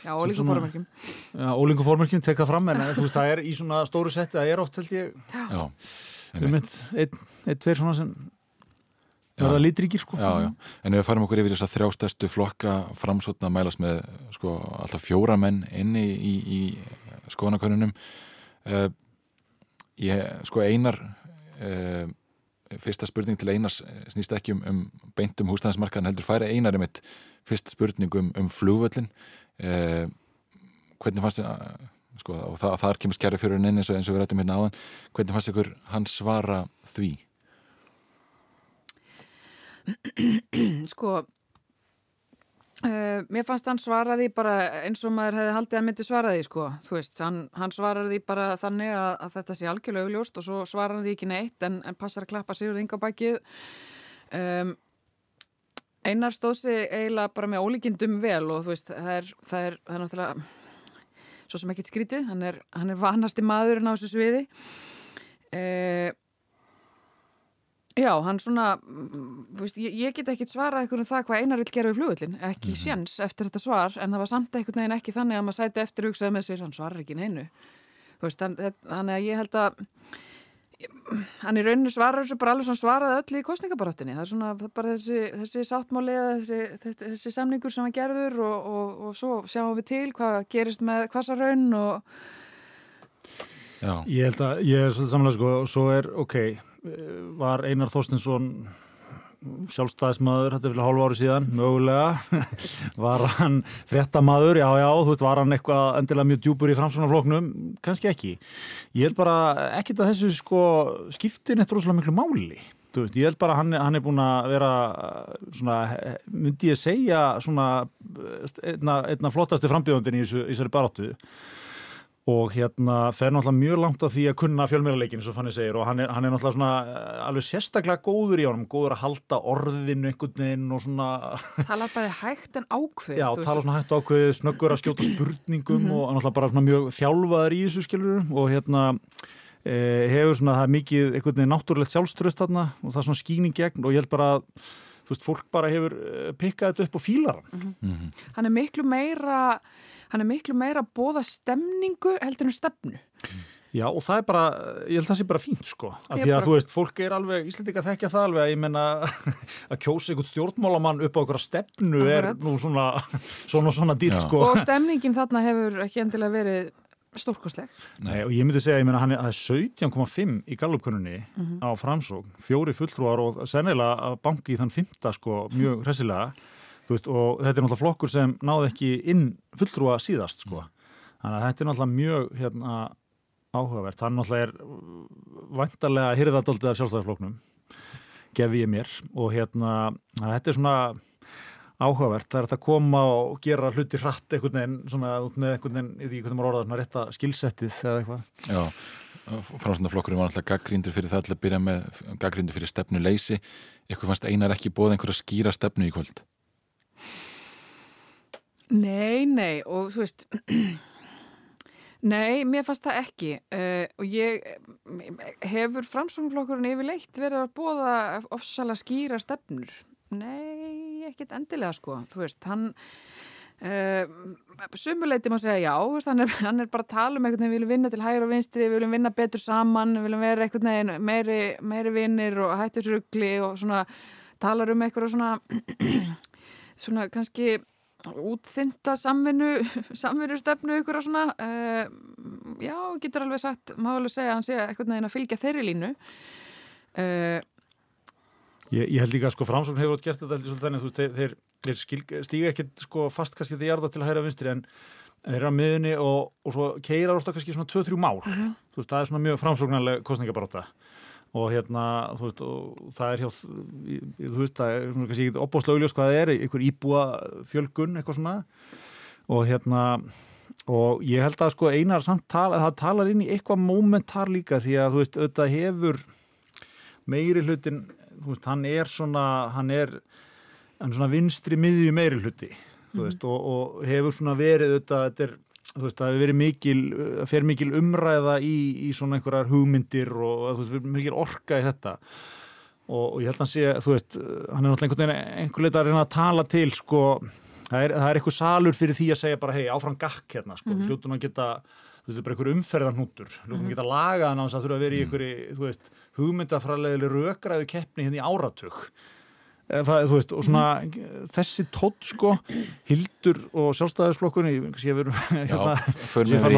já. ólíkum formverkjum. Já, ólíkum formverkjum, tek það fram, en þú veist, það er í svona stóru setti, það er oft, held ég, já, um eitt, eitt, eitt, tveir svona sem verða litríkir, sko. Já, já, en ef við farum okkur yfir þess að þrjástæstu flokka framsótna að mælast með, sko, alltaf fjóra menn inni í, í, í skoðanakonunum, uh, ég, sko, einar, uh, fyrsta spurning til Einars snýst ekki um, um beintum húsnæðismarkaðan heldur færi Einar um eitt fyrst spurning um, um flugvöllin eh, hvernig fannst þið sko, og það, þar kemur skjæri fyrir henni eins og, eins og við rættum hérna áðan hvernig fannst ykkur hans svara því? Sko Uh, mér fannst hann svaraði bara eins og maður hefði haldið að myndi svaraði sko, þú veist, hann, hann svaraði bara þannig að, að þetta sé algjörlega augljóst og svo svaraði ekki neitt en, en passar að klappa Sigurð Ingabækið um, Einar stóðsi eiginlega bara með ólíkindum vel og þú veist, það er, það er, það er náttúrulega svo sem ekkit skrítið, hann er, hann er vanasti maðurinn á þessu sviði. Uh, Já, hann svona, veist, ég, ég get ekki svarað eitthvað um það hvað einar vil gera við flugullin, ekki mm -hmm. sjans eftir þetta svar, en það var samt eitthvað neginn ekki þannig að maður sæti eftir hugsaði með sér, hann svarar ekki neinu. Þú veist, þannig að ég held að, hann í rauninu svarar þessu bara alveg svona svaraði öll í kostningabaráttinni. Það er svona bara þessi, þessi sáttmáli eða þessi, þessi, þessi samningur sem hann gerður og, og, og svo sjáum við til hvað gerist með hvasa raun og... Já. Ég held að, ég er svolítið samlega sko, og svo er, oké, okay var Einar Þorstinsson sjálfstæðismadur, þetta er fyrir hálfa ári síðan mögulega, [LAUGHS] var hann fréttamadur, já já, þú veist, var hann eitthvað endilega mjög djúpur í framsvonarfloknum kannski ekki, ég held bara ekkit að þessu sko skiptir neitt rosalega miklu máli, þú veist, ég held bara hann, hann er búin að vera svona, myndi ég segja svona einna, einna flottasti frambjöðundin í þessari baróttu og hérna fer náttúrulega mjög langt á því að kunna fjölmjörnuleikin eins og hann er, hann er náttúrulega svona eh, alveg sérstaklega góður í honum, góður að halda orðinu einhvern veginn og svona Tala bara hægt en ákveð Já, tala svona hægt ákveð, snöggur að skjóta spurningum -hmm. og náttúrulega bara svona mjög þjálfaður í þessu skilur og hérna e, hefur svona það mikið einhvern veginn náttúrulegt sjálfströst þarna og það er svona skíning gegn og ég held bara þú veist, fólk bara hefur eh, pikkað þetta upp og fílar hann mm -hmm. Hann er miklu meira að bóða stemningu heldur en stefnu. Já og það er bara, ég held að það sé bara fínt sko, af því að bara... þú veist, fólk er alveg, Íslandika þekkja það alveg að ég menna [LAUGHS] að kjósa einhvern stjórnmálamann upp á einhverja stefnu er nú svona [LAUGHS] svona, svona dýrt sko. Og stemningin þarna hefur ekki endilega verið stórkostleg. Nei og ég myndi segja, ég menna hann er 17,5 í gallupkununni mm -hmm. á framsók, fjóri fulltrúar og sennilega banki í þann fymta sko mjög hressilega veist, og þetta er náttúrulega flokkur sem náði ekki inn fulltrúa síðast sko. þannig að þetta er náttúrulega mjög hérna, áhugavert, hann náttúrulega er vantarlega hyrðadaldið af sjálfstæðarfloknum gef ég mér. Og hérna þetta er svona áhugavert, það er að koma og gera hluti hratt einhvern veginn, svona með einhvern veginn, ég veit ekki hvernig maður orðað, svona rétta skilsettið eða eitthvað. Já, frástundaflokkurinn var alltaf gaggríndur fyrir það að byrja með gaggríndur fyrir stefnu leysi, eitthvað fannst einar ekki bóð einhverja skýra stefnu í kvöld Nei, nei og þú veist [CLEARS THROAT] Nei, mér fannst það ekki uh, og ég hefur framsóknflokkurinn yfirleitt verið að bóða ofsalega skýra stefnur. Nei, ekkit endilega sko. Þú veist, hann uh, sumuleiti má segja já, veist, hann, er, [LAUGHS] hann er bara að tala um veginn, við viljum vinna til hægur og vinstri, við viljum vinna betur saman, við viljum vera einhvern veginn meiri, meiri vinnir og hættisrugli og svona talar um eitthvað svona, [CLEARS THROAT] svona kannski útþynda samvinnu [LAUGHS] samvinnustefnu ykkur og svona uh, já, getur alveg sagt má alveg segja að hann sé eitthvað neginn að fylgja þeirri línu. Uh, ég, ég held líka að sko framsókn hefur átt gert þetta heldur svolítið þannig þú veist, þeir, þeir, þeir skil, stíga ekkert sko fast kannski þetta jarða til að hæra vinstri en þeir eru á miðunni og, og svo keira orðst kannski svona 2-3 mál. Uh -huh. þú veist, það er svona mjög framsóknarlega kostningabaróta og hérna, þú veist, og það er hjá, þú veist, það er svona kannski augljós hvað það er, einhver íbúa fjölgun, eitthvað svona og hérna, og ég held að sko einar samt tala, það talar inn í eitthvað momentar líka því að þú veist, auðvitað hefur meiri hlutin, þú veist, hann er svona, hann er hann svona vinstri miðju meiri hluti, þú mhm. veist, mm. og, og hefur svona verið auðvitað, þetta er þú veist, það hefur verið mikil, fer mikil umræða í, í svona einhverjar hugmyndir og þú veist, mikil orka í þetta og, og ég held að hann sé, þú veist, hann er náttúrulega einhvern veginn að reyna að tala til, sko, það er, það er eitthvað salur fyrir því að segja bara, hei, áfram gakk hérna, sko, mm -hmm. hljóttunum að geta, þú veist, bara einhver umferðarnútur, hljóttunum að mhm. geta lagað hann á þess að þurfa að vera í einhverju, þú veist, hugmyndafræðilegli rökgræðu keppni hérna í áratug það, veist, og svona mm. þessi tótt sko Hildur og sjálfstæðisflokkurni ég verður [LAUGHS] hérna,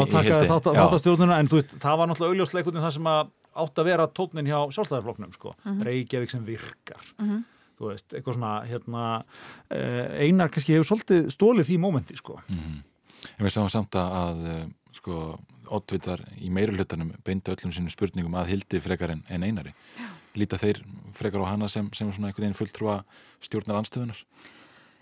að taka þáttastjórnuna en veist, það var náttúrulega augljósleikunni það sem að átt að vera tótnin hjá sjálfstæðisflokknum sko. mm -hmm. Reykjavík sem virkar mm -hmm. þú veist, eitthvað svona hérna, eh, einar kannski hefur svolítið stólið því mómenti sko mm -hmm. Ég veist á samt að eh, sko, oddvitar í meirulhutanum beindu öllum sínum spurningum að Hildi frekar en, en einari Já líta þeir frekar á hana sem, sem svona einhvern veginn fulltrúa stjórnar anstöðunar?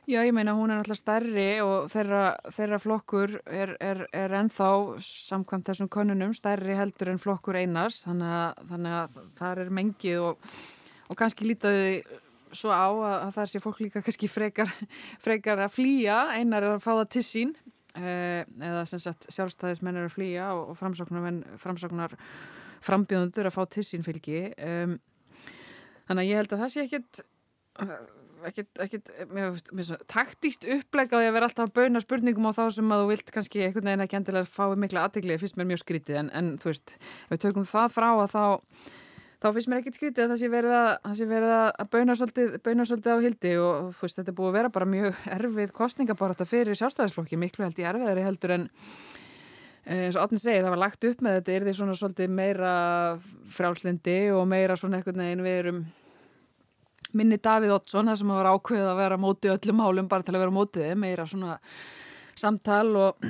Já, ég meina hún er náttúrulega stærri og þeirra, þeirra flokkur er, er, er ennþá samkvæmt þessum konunum stærri heldur en flokkur einars þannig að, þannig að það er mengið og, og kannski lítaði svo á að, að það sé fólk líka kannski frekar, [LAUGHS] frekar að flýja einar er að fá það til sín eh, eða sem sagt sjálfstæðismenn er að flýja og, og framsóknar frambjóðundur að fá til sín fylgi um Þannig að ég held að það sé ekkit ekkit, ekkit taktíst upplegaði að vera alltaf að bauna spurningum á þá sem að þú vilt kannski einhvern veginn ekki endilega fái mikla aðdeglið fyrst mér mjög skrítið. En, en þú veist, ef við tökum það frá að þá þá finnst mér ekkit skrítið að það sé verið að, sé verið að bauna, svolítið, bauna svolítið á hildi og veist, þetta er búið að vera bara mjög [LAUGHS] erfið kostningabarata fyrir sjálfstæðisflokki miklu held í erfiðari heldur en eins og Otni segir, það var lagt upp með þetta er því svona svolítið meira frálslindi og meira svona eitthvað neginn við erum minni Davíð Ottsson, það sem var ákveðið að vera mótið öllum málum bara til að vera mótið meira svona samtal og,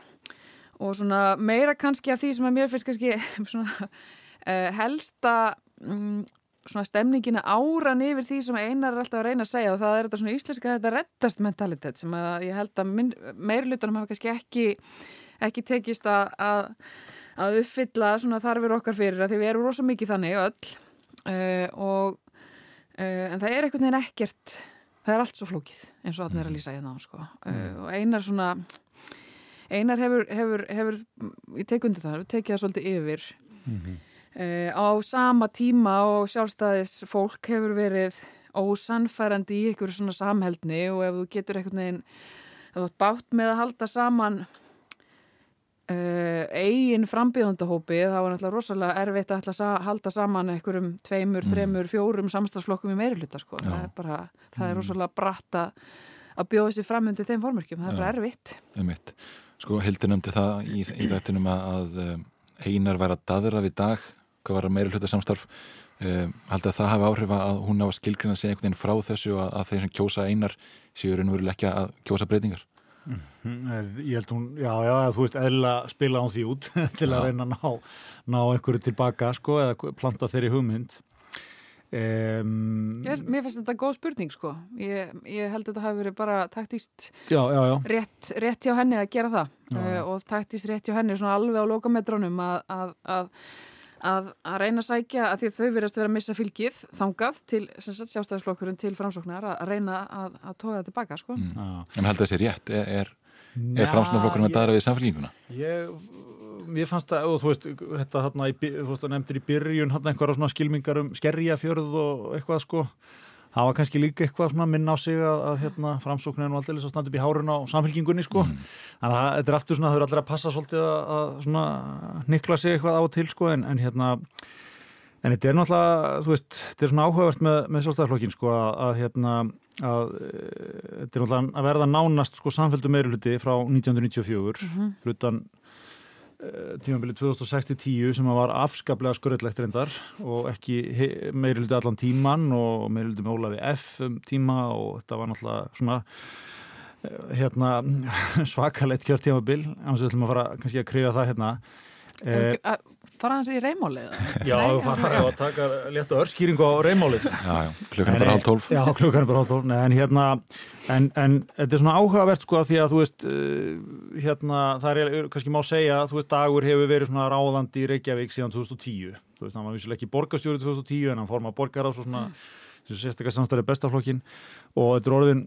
[CLEARS THROAT] og svona meira kannski af því sem að mér finnst kannski [LAUGHS] svona uh, helsta um, svona stemningina áran yfir því sem einar er alltaf að reyna að segja og það er þetta svona íslenska þetta reddast mentalitet sem að ég held að meirlutunum hafa kannski ekki ekki tekist að, að, að uppfylla svona þarfir okkar fyrir að því við erum rosa mikið þannig öll uh, og Uh, en það er einhvern veginn ekkert það er allt svo flókið eins og að er að lýsa hérna sko. uh, og einar svona einar hefur, hefur, hefur ég tek undir það, tekið það svolítið yfir mm -hmm. á sama tíma og sjálfstæðis fólk hefur verið ósannfærandi í ykkur svona samheldni og ef þú getur einhvern veginn þú ert bátt með að halda saman Uh, eigin frambíðandahópi þá er náttúrulega rosalega erfitt að sa halda saman einhverjum tveimur, mm. þremur, fjórum samstagsflokkum í meiri hluta sko. það er bara, það er mm. rosalega bratt að bjóða sér fram undir þeim formörkjum, það er bara erfitt Einmitt. Sko Hildur nefndi það í, í þættinum að einar væri að daðra við dag hvað var að meiri hluta samstarf um, haldið að það hafi áhrif að hún á að skilgrina sig einhvern veginn frá þessu að, að þeir sem kjósa einar séu raunveruleg ekki að kjósa breytingar Mhm, ég held hún, já, já, þú veist, eðla spila hún því út [LAUGHS] til að reyna að ná, ná einhverju tilbaka, sko, eða planta þeirri hugmynd. Um, ég, mér finnst þetta góð spurning, sko. Ég, ég held að þetta hafi verið bara taktíst já, já, já. Rétt, rétt hjá henni að gera það uh, og taktíst rétt hjá henni svona alveg á lokametrónum að, að, að að, að reyna að sækja að því að þau verðast vera að missa fylgið þangað til sjálfstæðisflokkurinn til framsóknar að reyna að, að tóka það tilbaka sko. mm. En held það sér rétt, er, er, er framsóknarflokkurinn að dara við samfélginguna? Ég mér fannst það, og þú veist, þetta hérna, í, þú veist, það nefndir í byrjun hérna einhverja svona skilmingar um skerjafjörð og eitthvað sko, það var kannski líka eitthvað svona minna á sig að, að hérna, framsóknin og alltaf standa upp í hárun á samfélkingunni sko, mm. þannig að þetta er aftur svona, þau eru allir að passa svolítið að, að svona nikla sig eitthvað á og til sko, en, en hérna En þetta er náttúrulega, þú veist, þetta er svona áhugavert með, með sjálfstæðarflokkin sko að, að hérna, að e, þetta er náttúrulega að verða nánast sko samféldu meiruluti frá 1994 mm -hmm. frutan e, tímabilið 2060-10 sem var afskaplega skurðilegt reyndar og ekki meiruluti allan tíman og meiruluti með Ólafi F um tíma og þetta var náttúrulega svona e, hérna [LAUGHS] svakalett kjörtímabil, annars við ætlum að fara kannski að kriga það hérna. E, fara hans í reymálið Já, við fara að taka létta örskýringu á reymálið. Klukkan er bara hálf tólf. Já, klukkan er bara hálf tólf. En hérna, en, en þetta er svona áhugavert sko að því að þú veist uh, hérna, það er kannski má segja að þú veist, dagur hefur verið svona ráðandi í Reykjavík síðan 2010 þú veist, hann var vissuleg ekki borgastjóri 2010 en hann forma borgar á svona, mm. sérstaklega samstæði bestaflokkin og þetta er orðin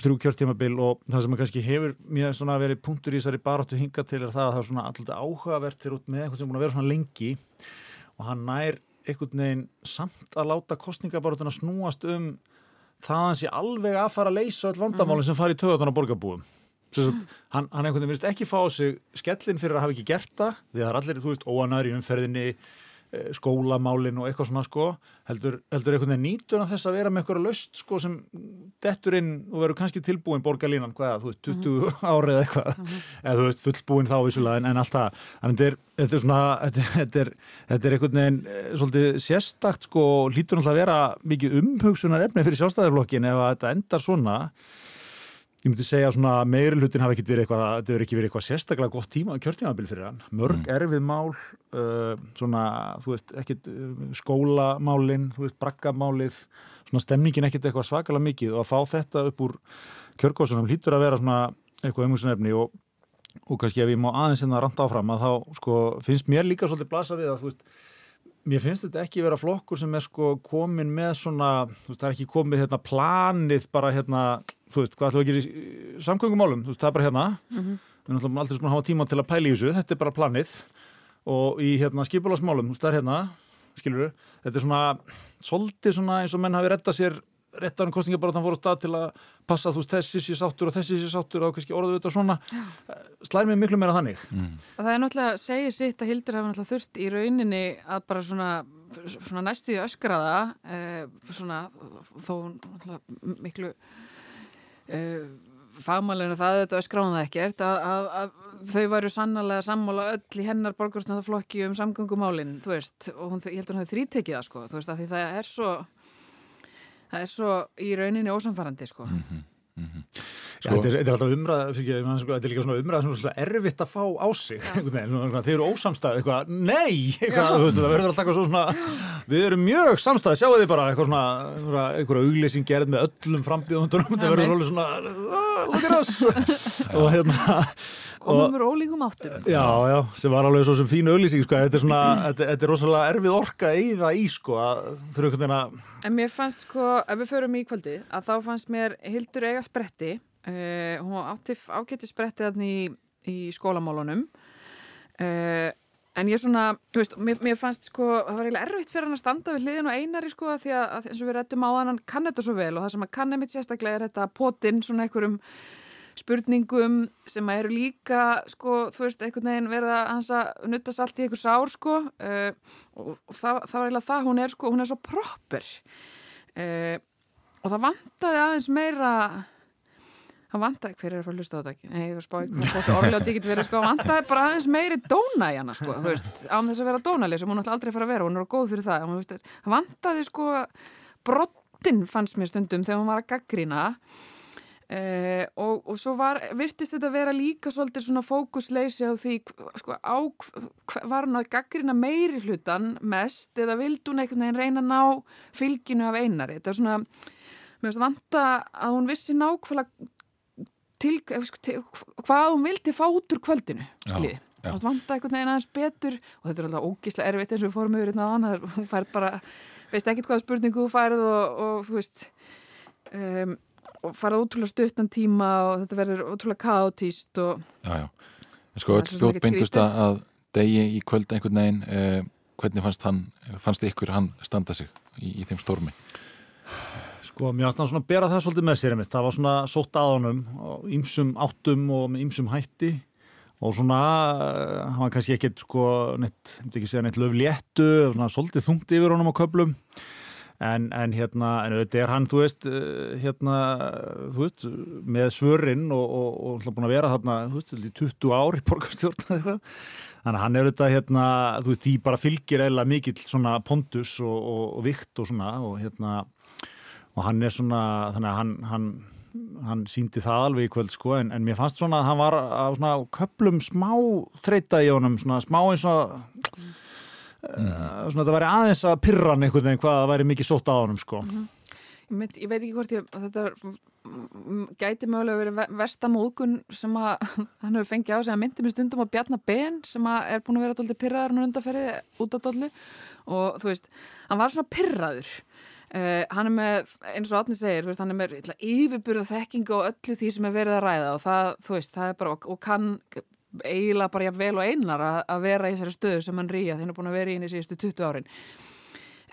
þrjú kjörtímabil og það sem kannski hefur mjög svona verið punktur í þessari baróttu hinga til er það að það er svona alltaf áhugavert til út með eitthvað sem búin að vera svona lengi og hann nær einhvern veginn samt að láta kostningabaróttuna snúast um það að hann sé alveg að fara að leysa öll vandamálinn sem fari í töðan á borgarbúum. Hann, hann einhvern veginn vilist ekki fá sig skellin fyrir að hafa ekki gert það því að það er allir, þú veist, óanæri umferðinni skólamálin og eitthvað svona sko heldur, heldur einhvern veginn nýtun af þess að vera með eitthvað löst sko sem dettur inn og verður kannski tilbúin borgarlínan hvaða, þú veist, 20 mm -hmm. árið eða eitthvað mm -hmm. eða þú veist, fullbúin þá vissulega en, en alltaf, en þetta er, þetta er svona þetta er, þetta er einhvern veginn eh, svolítið sérstakt sko lítur náttúrulega að vera mikið umhugsunar efni fyrir sjálfstæðarflokkin ef að þetta endar svona Ég myndi segja að meiri hlutin hafi ekkert verið eitthvað, ekki verið eitthvað sérstaklega gott tíma kjörtímabil fyrir hann. Mörg mm. erfið mál, uh, svona, þú veist, ekkert uh, skólamálinn, þú veist, braggamálið, svona stemningin ekkert eitthvað svakalega mikið og að fá þetta upp úr kjörgóðsunum hlýtur að vera svona eitthvað umhengsunefni og, og kannski ef ég má aðeins hérna randa áfram að þá, sko, finnst mér líka svolítið blasa við að, þú veist, Mér finnst þetta ekki vera flokkur sem er sko komin með svona, þú veist, það er ekki komið hérna planið bara hérna, þú veist, hvað ætlum við að gera í samgöngumálum, þú veist, það er bara hérna, mm -hmm. við erum alltaf svona að hafa tíma til að pæla í þessu, þetta er bara planið. Og í hérna skipulasmálum, þú veist, það er hérna, skilur við, þetta er svona, svolítið svona eins og menn hafi rettað sér réttarinn kostninga bara þannig að hann fór á stað til að passa þú veist þessi sé sáttur og þessi sé sáttur og kannski orðuð þetta svona. Slæði mig miklu meira þannig. Mm. Það er náttúrulega, segir sitt að Hildur hafa náttúrulega þurft í rauninni að bara svona, svona næstuði öskraða eh, svona þó miklu eh, fagmálinu það þetta öskráðum það ekkert að, að, að þau varu sannlega sammála öll í hennar borgarsnöðaflokki um samgöngumálin þú veist. Og hún, ég heldur hún hefði þrítekið það sko þú veist að því það er svo það er svo í rauninni ósamfarrandi sko. Mm -hmm, mm -hmm. Sko, þetta, er, þetta er alltaf umræð sko, þetta er líka svona umræð sem er erfitt að fá á sig þeir eru ósamstæð eitthvað, nei, eitthvað, það verður alltaf eitthvað svona við erum mjög samstæð, sjáu þið bara eitthvað svona, eitthvað auglýsing gerð með öllum frambíðundunum, það verður alveg svona ah, look at us. [LAUGHS] Og hérna komum við ólíkum áttum. Já, já, sem var alveg svo sem fínu auðlýsing sko. þetta er svona, [CLEARS THROAT] þetta, þetta er rosalega erfið orka í það í sko að... en mér fannst sko, ef við förum í kvöldi að þá fannst mér Hildur eiga spretti. Uh, hún átti ágætti spretti þannig í, í skólamálunum. Uh, En ég svona, þú veist, mér, mér fannst sko, það var eiginlega erfitt fyrir hann að standa við hliðin og einari sko því að, eins og við réttum á hann, hann kann þetta svo vel og það sem hann kann nefnitt sérstaklega er þetta potinn svona einhverjum spurningum sem eru líka sko, þú veist, einhvern veginn verða hans að nuttast allt í einhver sár sko uh, og, það, það var eiginlega það, hún er sko, hún er svo proper uh, og það vantaði aðeins meira það vantaði, hver er að fara að hlusta á þetta ekki? Nei, ég var spáð ekki hvað orðljótt ég get verið sko, vantaði bara aðeins meiri dóna í hana sko, þú veist, án þess að vera dónali sem hún alltaf aldrei fara að vera, hún er góð fyrir það, það vantaði sko brottin fannst mér stundum þegar hún var að gaggrína Eh, og, og svo var, virtist þetta vera líka svolítið svona fókusleysi á því sko, á, var hún að gaggrina meiri hlutan mest eða vild hún einhvern veginn reyna að ná fylginu af einari? Þetta er svona, mér finnst vanta að hún vissi nákvæmlega til, til hvað hún vildi fá út úr kvöldinu skiljið, mér finnst vanta einhvern veginn aðeins betur og þetta er alltaf ógíslega erfitt eins og við fórum yfir hérna á hann, hún fær bara veist ekkert hvaða spurningu þú færð og, og þú veist um og farað ótrúlega stuttan tíma og þetta verður ótrúlega kaotíst og Já, já, en sko öll spjótt beintust að degi í kvöld einhvern veginn eh, hvernig fannst, hann, fannst ykkur hann standa sig í, í þeim stormi? Sko, mér fannst hann svona bera það svolítið með sér einmitt. Það var svona sótt að honum ímsum áttum og með ímsum hætti og svona, eh, hann var kannski ekkert sko, neitt, ég myndi ekki segja neitt löfléttu, svona svolítið þungt yfir honum á köplum En, en hérna, en auðvitað er hann, þú veist, eh, hérna, þú veist, með svörinn og, og, og búin að vera þarna, þú veist, 20 ári borgarstjórn eða eitthvað. Þannig að hann er auðvitað, hérna, þú veist, því bara fylgir eða mikill svona pondus og, og vikt og svona og hérna, og hann er svona, þannig að hann, hann, hann síndi það alveg í kvöld, sko, en, en mér fannst svona að hann var á svona köplum smá þreita í honum, svona smá eins og... Mm svona þetta væri aðeins að pyrra hann einhvern veginn hvað það væri mikið sótt á honum sko. Mm -hmm. ég, ég veit ekki hvort ég þetta gæti mögulega verið vestamóðgun sem að [LAUGHS] hann hefur fengið á sig. Að myndi mér stundum á Bjarnar Ben sem að er búin að vera doldið pyrraður hann undanferðið út á dollu. Og þú veist, hann var svona pyrraður Uh, hann er með, eins og Átni segir veist, hann er með yfirburða þekkingu og öllu því sem er verið að ræða og það, veist, það bara og kann eiginlega bara vel og einar að, að vera í þessari stöðu sem hann rýja þegar hann er búin að vera í henni síðustu 20 árin.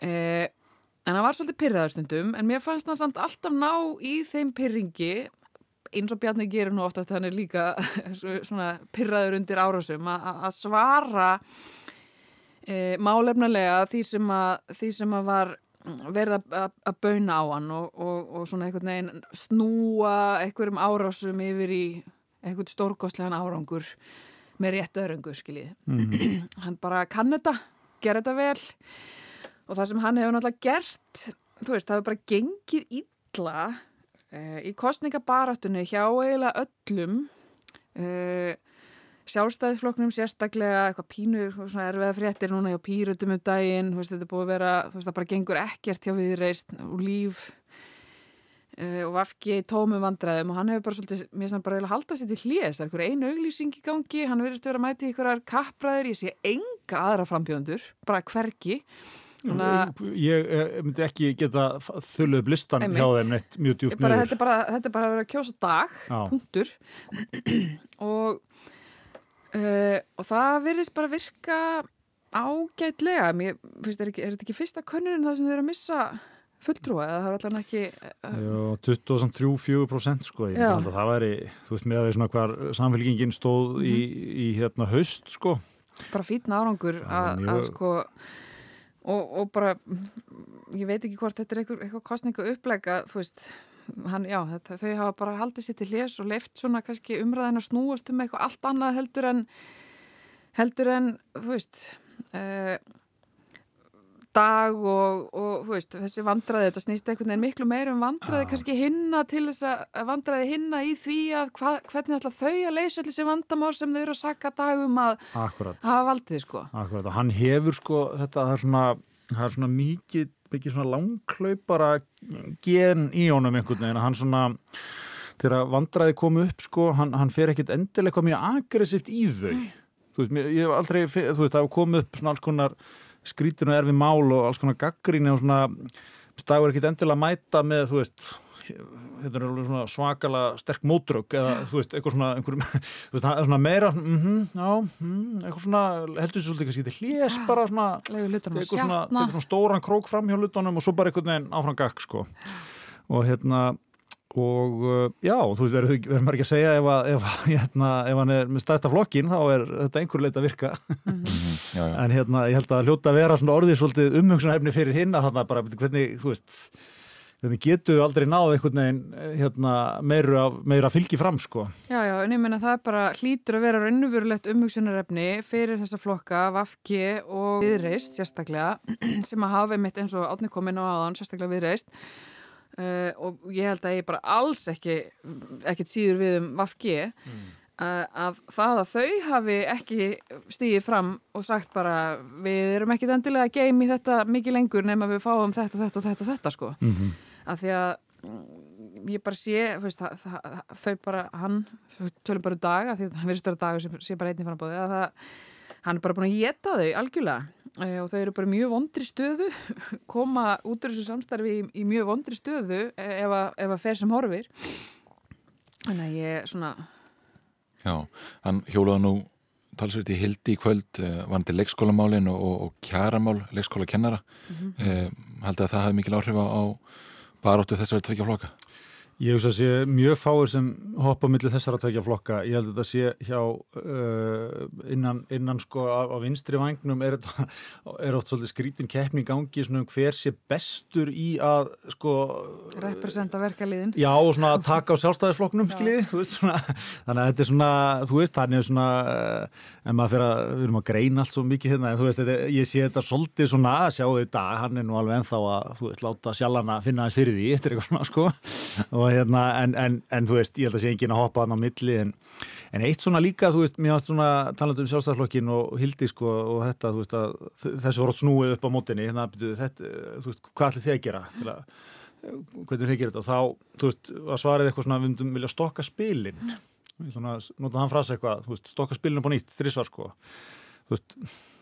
Eh, en hann var svolítið pyrraður stundum en mér fannst hann samt alltaf ná í þeim pyrringi eins og Bjarni gerir nú oftast hann er líka [LAUGHS] svona pyrraður undir árásum að svara eh, málefnulega því sem að, því sem að var verða að bauna á hann og, og, og svona einhvern veginn snúa einhverjum árásum yfir í eitthvað stórkostlegan árangur með rétt öðrungur, skiljið. Mm -hmm. [CLEARS THROAT] hann bara kann þetta, gera þetta vel og það sem hann hefur náttúrulega gert, þú veist, það hefur bara gengið illa uh, í kostningabaratunni hjá eiginlega öllum uh, sjálfstæðisfloknum sérstaklega eitthvað pínu, svona erfiða fréttir núna hjá pýrutum um daginn, þú veist, þetta búið að vera þú veist, það bara gengur ekkert hjá viðreist og líf og Vafki tómum vandræðum og hann hefur bara svolítið, mér finnst hann bara að halda sér til hljés, það er einhverja einu auglýsing í gangi hann verðist að vera að mæti einhverjar kappræður ég sé enga aðra frambjóðundur bara hverki Þannig, ég eh, myndi ekki geta þulluð blistan hjá þeim neitt mjög djúpt nöður þetta, þetta er bara að vera að kjósa dag Já. punktur. [CLEARS THROAT] Og uh, og það verðist bara virka ágætlega. Mér finnst, er, er þetta ekki fyrsta könnun það sem þau eru að missa fulltrúa eða það var allavega ekki uh, Já, 23-4% sko það væri, þú veist með að því svona hvar samfélgingin stóð mm -hmm. í, mhm. í hérna haust sko bara fítna árangur að, að sko og, og bara ég veit ekki hvort þetta er eitthvað, eitthvað kostningu upplega, þú veist hann, já, þetta, þau hafa bara haldið sér til hljés og leift svona kannski umræðin að snúast um eitthvað allt annað heldur en heldur en, þú veist eða uh, dag og, og veist, þessi vandraði, þetta snýst einhvern veginn miklu meir um vandraði ah. kannski hinna til þess að vandraði hinna í því að hva, hvernig ætla þau að leysa allir þessi vandamál sem þau eru að sakka dagum að Akkurat. hafa valdið sko. Akkurat og hann hefur sko þetta, það er svona, það er svona mikið, mikið svona langklaupara gen í honum einhvern veginn að hann svona þegar vandraði komu upp sko, hann, hann fer ekkit endilega mjög aggressíft í þau. Mm. Þú veist, ég hef aldrei, þú veist, það hefur komið upp svona alls konar skrítinu erfi mál og alls konar gaggríni og svona stagur ekkit endilega mæta með þú veist þetta er alveg svona svakala sterk mótrögg eða þú veist, eitthvað svona, [LAUGHS] veist, svona meira, mm -hmm, já, mm, eitthvað svona heldur þessu svolítið kannski til hljés bara svona, eitthvað svona, svona stóran krók fram hjá lutunum og svo bara einhvern veginn áfram gagg sko. Og hérna og uh, já, þú veist, verður maður ekki að segja ef, að, ef, [LAUGHS] hérna, ef hann er með stæðsta flokkin þá er þetta einhver leit að virka mm -hmm. já, já. en hérna, ég held að hljóta að vera svona orðið svolítið umhengsunarhefni fyrir hinna þannig að bara, hvernig, þú veist hvernig getur aldrei náð einhvern veginn hérna, meira, meira fylgi fram sko. Já, já, en ég menna það er bara hlýtur að vera raunverulegt umhengsunarhefni fyrir þessa flokka, Vafki og Viðreist sérstaklega, [CLEARS THROAT] sem að hafa mitt eins og átnikominn og aðan sérstaklega Viðreist Uh, og ég held að ég bara alls ekki ekkert síður við um Vafgi mm. uh, að það að þau hafi ekki stíðið fram og sagt bara við erum ekkert endilega geim í þetta mikið lengur nema við fáum þetta, þetta og þetta og þetta sko mm -hmm. að því að mm, ég bara sé veist, það, það, þau bara, hann tölum bara um dag að því að það verður störa dag sem sé bara einnig fannabóði að það hann er bara búin að geta þau algjörlega. E, og þau eru bara mjög vondri stöðu. [LAUGHS] Koma út af þessu samstarfi í, í mjög vondri stöðu e, ef að, ef að fer sem horfir. Þannig að ég svona Já, hann hjólaði nú talsveit í hildi í kvöld uh, vandi leikskólamálin og, og, og kjaramál leikskólakennara. Mm -hmm. uh, held að það hafi mikil áhrif á baróttu þessari tvekja floka Ég hugsa að sé mjög fáir sem hoppa millir þessara tveikja flokka. Ég held að þetta sé hjá uh, innan, innan sko á, á vinstri vagnum er, er oft svolítið skrítin keppni í gangi svona um hver sé bestur í að sko... Representa verkaliðin. Já og svona að taka á sjálfstæðisflokknum skiljiði. Þannig að þetta er svona, þú veist, þannig að svona, uh, en maður fyrir að, við erum að greina allt svo mikið hérna, en þú veist, þetta, ég sé þetta svolítið svona að sjá þetta, hann er nú alveg ennþá að, þú veist, láta sjálfana finna þess fyrir því, og og hérna, en, en, en þú veist, ég held að sé engin að hoppa þann á milli, en, en eitt svona líka, þú veist, mér varst svona talandu um sjálfstæðarflokkin og hildi sko og þetta, þú veist, að þessi voru snúið upp á mótinni, hérna, þetta, þú veist, hvað ætlir þið að gera, til að, hvernig þið gerir þetta? Og þá, þú veist, að svarið eitthvað svona, við myndum vilja stokka spilin, svona, nota hann frasa eitthvað, þú veist, stokka spilin upp á nýtt, þrísvar sko, þú veist,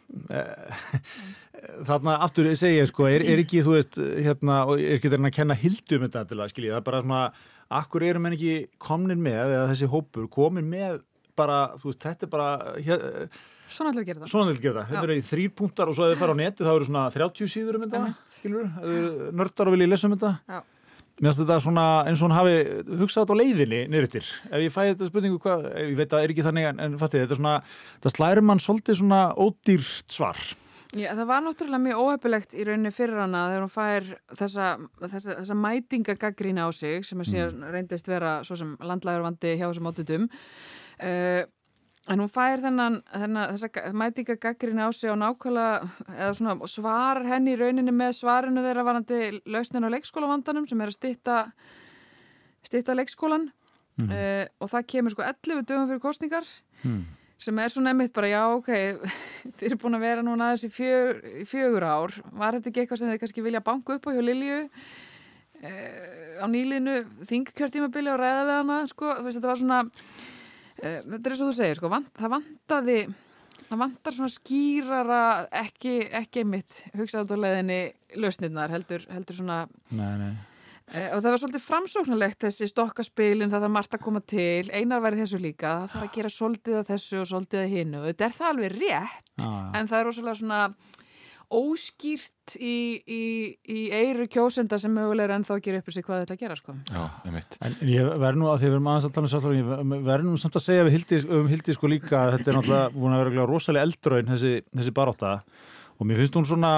[LAUGHS] þarna aftur segja sko, er, er ekki þú veist hérna, og er ekki þeirra að kenna hildum þetta til að skilja, það er bara svona akkur eru menn ekki komnin með eða þessi hópur komin með bara þú veist, þetta er bara hér, Svona við að gera það. Svona við að gera það. Þetta eru í þrýr punktar og svo að þið fara á neti þá eru svona 30 síður um þetta, skilur, nördar og viljið lesa um þetta. Já. Mér finnst þetta svona eins og hann hafi hugsað þetta á leiðinni nýruttir. Ef ég fæði þetta spurningu, hvað, ég veit að það er ekki þannig en, en fattið, þetta svona, það slærum mann svolítið svona ódýrt svar. Já, það var náttúrulega mjög óhefilegt í rauninni fyrir hana þegar hún fær þessa, þessa, þessa mætingagaggrína á sig sem að síðan reyndist vera svo sem landlægurvandi hjá þessum átutum. Uh, En hún fær þennan, þennan þessa mætinga gaggrin á sig á nákvæmlega, eða svona svarar henni í rauninni með svarinu þeirra varandi lausnin á leikskólavandanum sem er að stitta, stitta leikskólan mm. uh, og það kemur sko 11 dögum fyrir kostningar mm. sem er svona emitt bara já ok, [LAUGHS] þið eru búin að vera núna aðeins í, fjör, fjögur ár, var þetta ekki eitthvað sem þið kannski vilja banka upp á hjá Lilju uh, á nýlinu þingkjörtímabili og ræða við hana sko, þú veist þetta var svona Eh, þetta er svo þú segir, sko, vant, það vantaði það vantar svona skýrara ekki, ekki mitt hugsaðarleðinni lausnirnar heldur, heldur svona nei, nei. E, og það var svolítið framsóknarlegt þessi stokkaspilin, það þarf margt að koma til einar væri þessu líka, það þarf að gera svolítið af þessu og svolítið af hinnu, þetta er það alveg rétt ah, en það er rosalega svona óskýrt í, í, í eiru kjósenda sem mögulega er ennþá að gera upp sig hvað þetta að gera sko. Já, veit. En, en ég verð nú að því að við erum aðeins að tala um sjálf ég verð nú samt að segja hildi, um hildi sko líka að þetta er náttúrulega búin að vera rosalega eldraun þessi, þessi baróta og mér finnst hún svona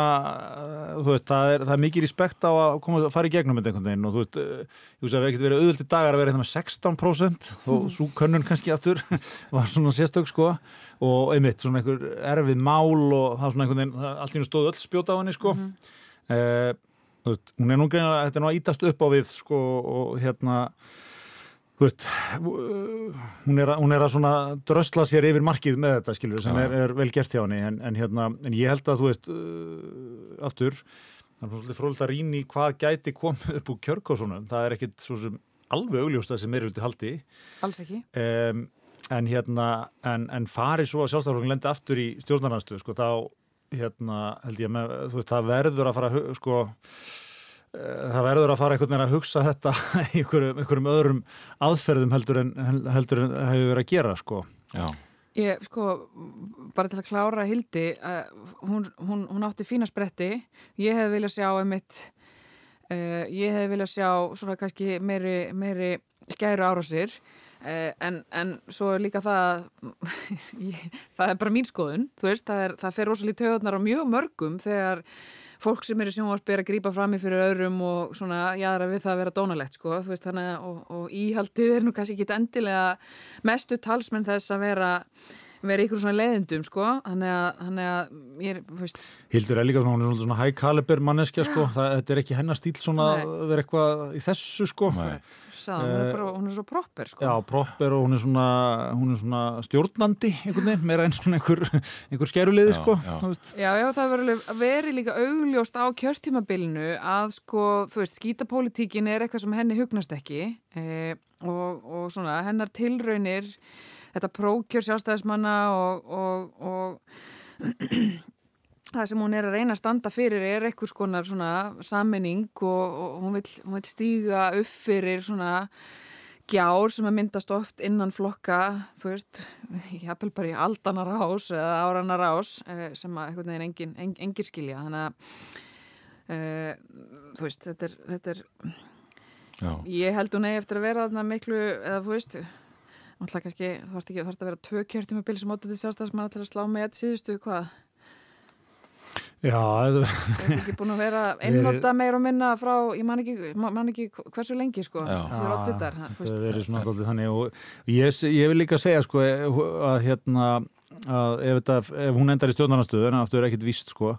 þú veist, það er, það er mikið respekt á að koma að fara í gegnum með einhvern veginn. Og þú veist, ég veist að það hefði ekkert verið auðvöldi dagar að vera hérna með 16% og svo könnun kannski aftur [LAUGHS] var svona sérstök sko. Og einmitt svona einhver erfið mál og það svona einhvern veginn, allt í hún stóð öll spjóta á henni sko. Mm -hmm. eh, veist, hún er nú greina, þetta er nú að ítast upp á við sko og hérna þú veist hún er, að, hún er að svona drösla sér yfir markið með þetta skilur sem ja. er, er vel gert hjá henni en, en hérna, en ég held að þú veist uh, aftur, það er svolítið fróðilegt að rýna í hvað gæti komið upp úr kjörkásunum, það er ekkit svo sem alveg augljóst að sem er út í haldi. Alls ekki. Um, en hérna en, en farið svo að sjálfstæðarflokkin lendi aftur í stjórnarnarstöðu sko þá hérna held ég með þú veist það verður að fara sko það verður að fara einhvern veginn að hugsa þetta [LAUGHS] einhverjum, einhverjum öðrum aðferðum heldur en heldur en það hefur verið að gera sko. Já. Ég, sko, bara til að klára Hildi, uh, hún, hún, hún átti fína spretti, ég hef viljað sjá einmitt, uh, ég hef viljað sjá svona kannski meiri, meiri skæru árásir. Eh, en, en svo er líka það [LAUGHS] það er bara mín skoðun veist, það, er, það fer rosalega töðunar á mjög mörgum þegar fólk sem er í sjónvarp er að grípa fram í fyrir öðrum og svona jáðra við það að vera dónalegt sko, veist, hana, og, og íhaldið er nú kannski ekki endilega mestu talsmenn þess að vera vera ykkur svona leiðindum sko þannig að, þannig að ég er, veist. Hildur er líka svona, svona high caliber manneskja sko, það, þetta er ekki hennar stíl svona að vera eitthvað í þessu sko. Nei sagði, hún, er bara, hún er svo proper sko. Já, proper og hún er svona, hún er svona stjórnandi einhvern veginn, meira einn svona einhver, einhver skeruleiði sko. Já, já, já það veri líka augljóst á kjörtímabilinu að sko, þú veist, skítapolítíkin er eitthvað sem henni hugnast ekki e, og, og svona hennar tilraunir, þetta prókjör sjálfstæðismanna og, og, og það sem hún er að reyna að standa fyrir er eitthvað skonar svona sammenning og, og hún, vil, hún vil stíga upp fyrir svona gjár sem að myndast oft innan flokka, þú veist, ég hafði bara í aldanar ás eða áranar ás eh, sem að einhvern veginn engin, en, engir skilja, þannig að uh, þú veist, þetta er, þetta er ég held hún eigi eftir að vera þarna miklu, eða þú veist náttúrulega kannski, þú þarf ekki, þarf að vera tvö kjörtum að byrja sem óttu til sjálfstæðismanna til að slá með síðustu, hvað? Já, Það er ekki búin að vera [LAUGHS] einnota meir og minna frá, ég man ekki, man ekki hversu lengi sko, þessi róttutar það er verið svona dálítið þannig og ég, ég vil líka segja sko að hérna að ef, þetta, ef hún endar í stjórnarnastöðu en aftur er ekkit víst sko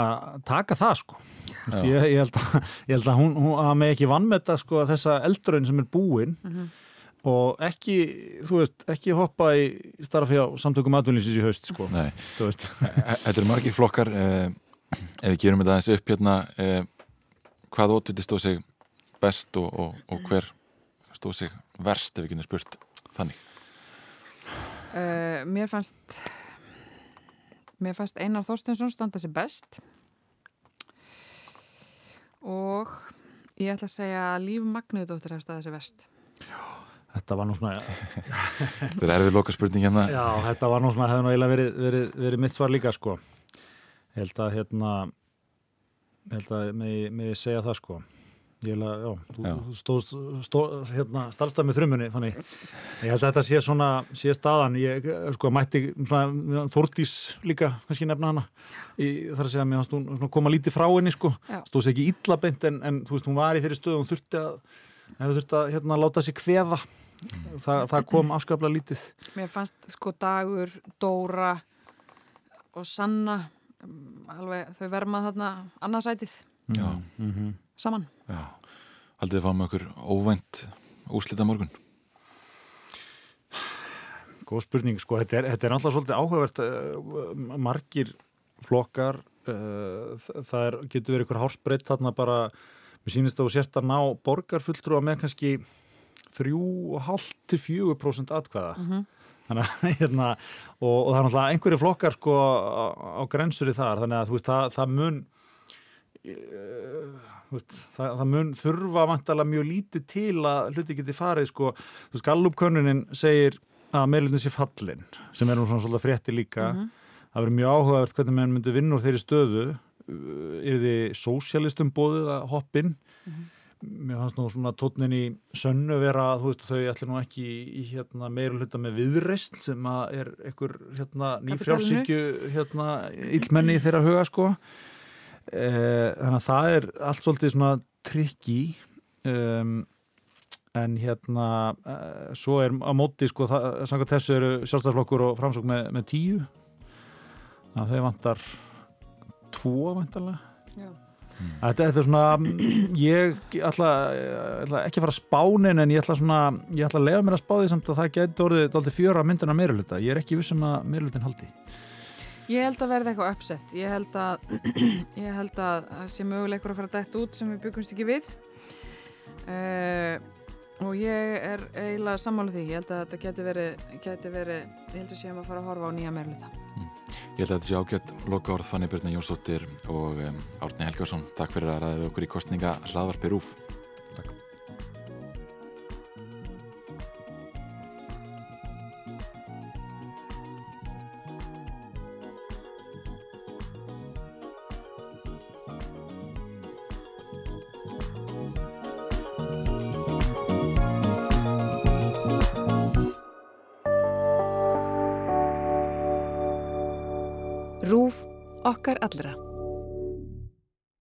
að taka það sko. Vist, ég, ég held að, ég held að hún, hún að með ekki vannmeta sko þessa eldröðin sem er búin og ekki, þú veist, ekki hoppa í starfi á samtökum atvinnlýsins í haust sko, Nei, þetta eru margir flokkar eh, ef við gerum þetta aðeins upp hérna eh, hvað ótviti stóð sig best og, og, og hver stóð sig verst ef við getum spurt þannig? Uh, mér fannst mér fannst Einar Þorstensson standa sér best. Og ég ætla að segja að Líf Magnuðdóttir hefði staðið sér best þetta var nú svona [LAUGHS] Þetta er erfið loka spurning hérna Já, þetta var nú svona, hefði nú eiginlega verið, verið, verið mitt svar líka, sko. Ég held að, hérna, ég held að með, með segja það, sko. Ég held að, já, þú, þú stóðst, stóð, hérna, starfstað með þrumunni, þannig. Ég held að þetta sé svona, sé staðan. Ég, sko, mætti svona, Þórdís líka, kannski nefna hana. Í, þar að segja, mér fannst hún svona koma lítið frá henni, sko. Já. Stóð sér ekki illa beint, en, en, þú veist, hún var í þeirri stöðu, hún þurfti að, hefur þurfti að, hérna, láta sig kveða. Þa, það kom afskaplega lítið. Mér fannst sko Dagur, Dóra og Sanna um, alveg þau verma þarna annarsætið Já, Mhm. saman. Já. Haldið þið fá með okkur óvænt úslita morgun? Góð spurning, sko, þetta er, þetta er alltaf svolítið áhugavert uh, margir flokkar uh, það er, getur verið ykkur hásbreytt þarna bara, mér sýnist að þú sért að ná borgarfulltrúa með kannski 3,5-4% atkvæða. Þannig að [LAUGHS] hérna, og, og það er náttúrulega einhverju flokkar sko á, á grensuri þar, þannig að veist, það, það mun uh, veist, það, það mun þurfa vantalega mjög lítið til að hluti geti farið sko, Gallup-könnunin segir að meðlutin sé fallin sem er nú svona svolítið frétti líka. Það verður mjög áhugavert hvernig menn myndi vinna úr þeirri stöðu er þið sósjalistum bóðið að hoppin mér fannst nú svona tónnin í sönnu vera að þú veist þau ætla nú ekki í, hérna meira hluta með viðreist sem að er einhver hérna nýfrjálsíkju hérna illmenni í þeirra huga sko. Eh, þannig að það er allt svolítið svona trikki um, en hérna uh, svo er á móti sko það, samkvæmt þessu eru sjálfstæðarflokkur og framsók með, með tíu. Þannig að þeir vantar tvo vantarlega Já. Þetta, þetta er svona, mm, ég ætla, ætla ekki að fara að spánin en ég ætla svona, ég ætla að lega mér að spá því samt að það geti orðið fjöra myndina meiruluta. Ég er ekki vissum að meirulutin haldi. Ég held að verði eitthvað uppsett ég held að [CLEARS THROAT] ég held að það sé möguleikur að fara dætt út sem við byggumst ekki við. Uh, og ég er eiginlega sammála því, ég held að þetta geti verið, ég held að séum að fara að horfa á nýja meirluta Ég held að þetta sé ágætt loka orð Fanny Björna Jónsdóttir og um, Árni Helgarsson Takk fyrir að ræða við okkur í kostninga hlaðvarpi Rúf okkar allra.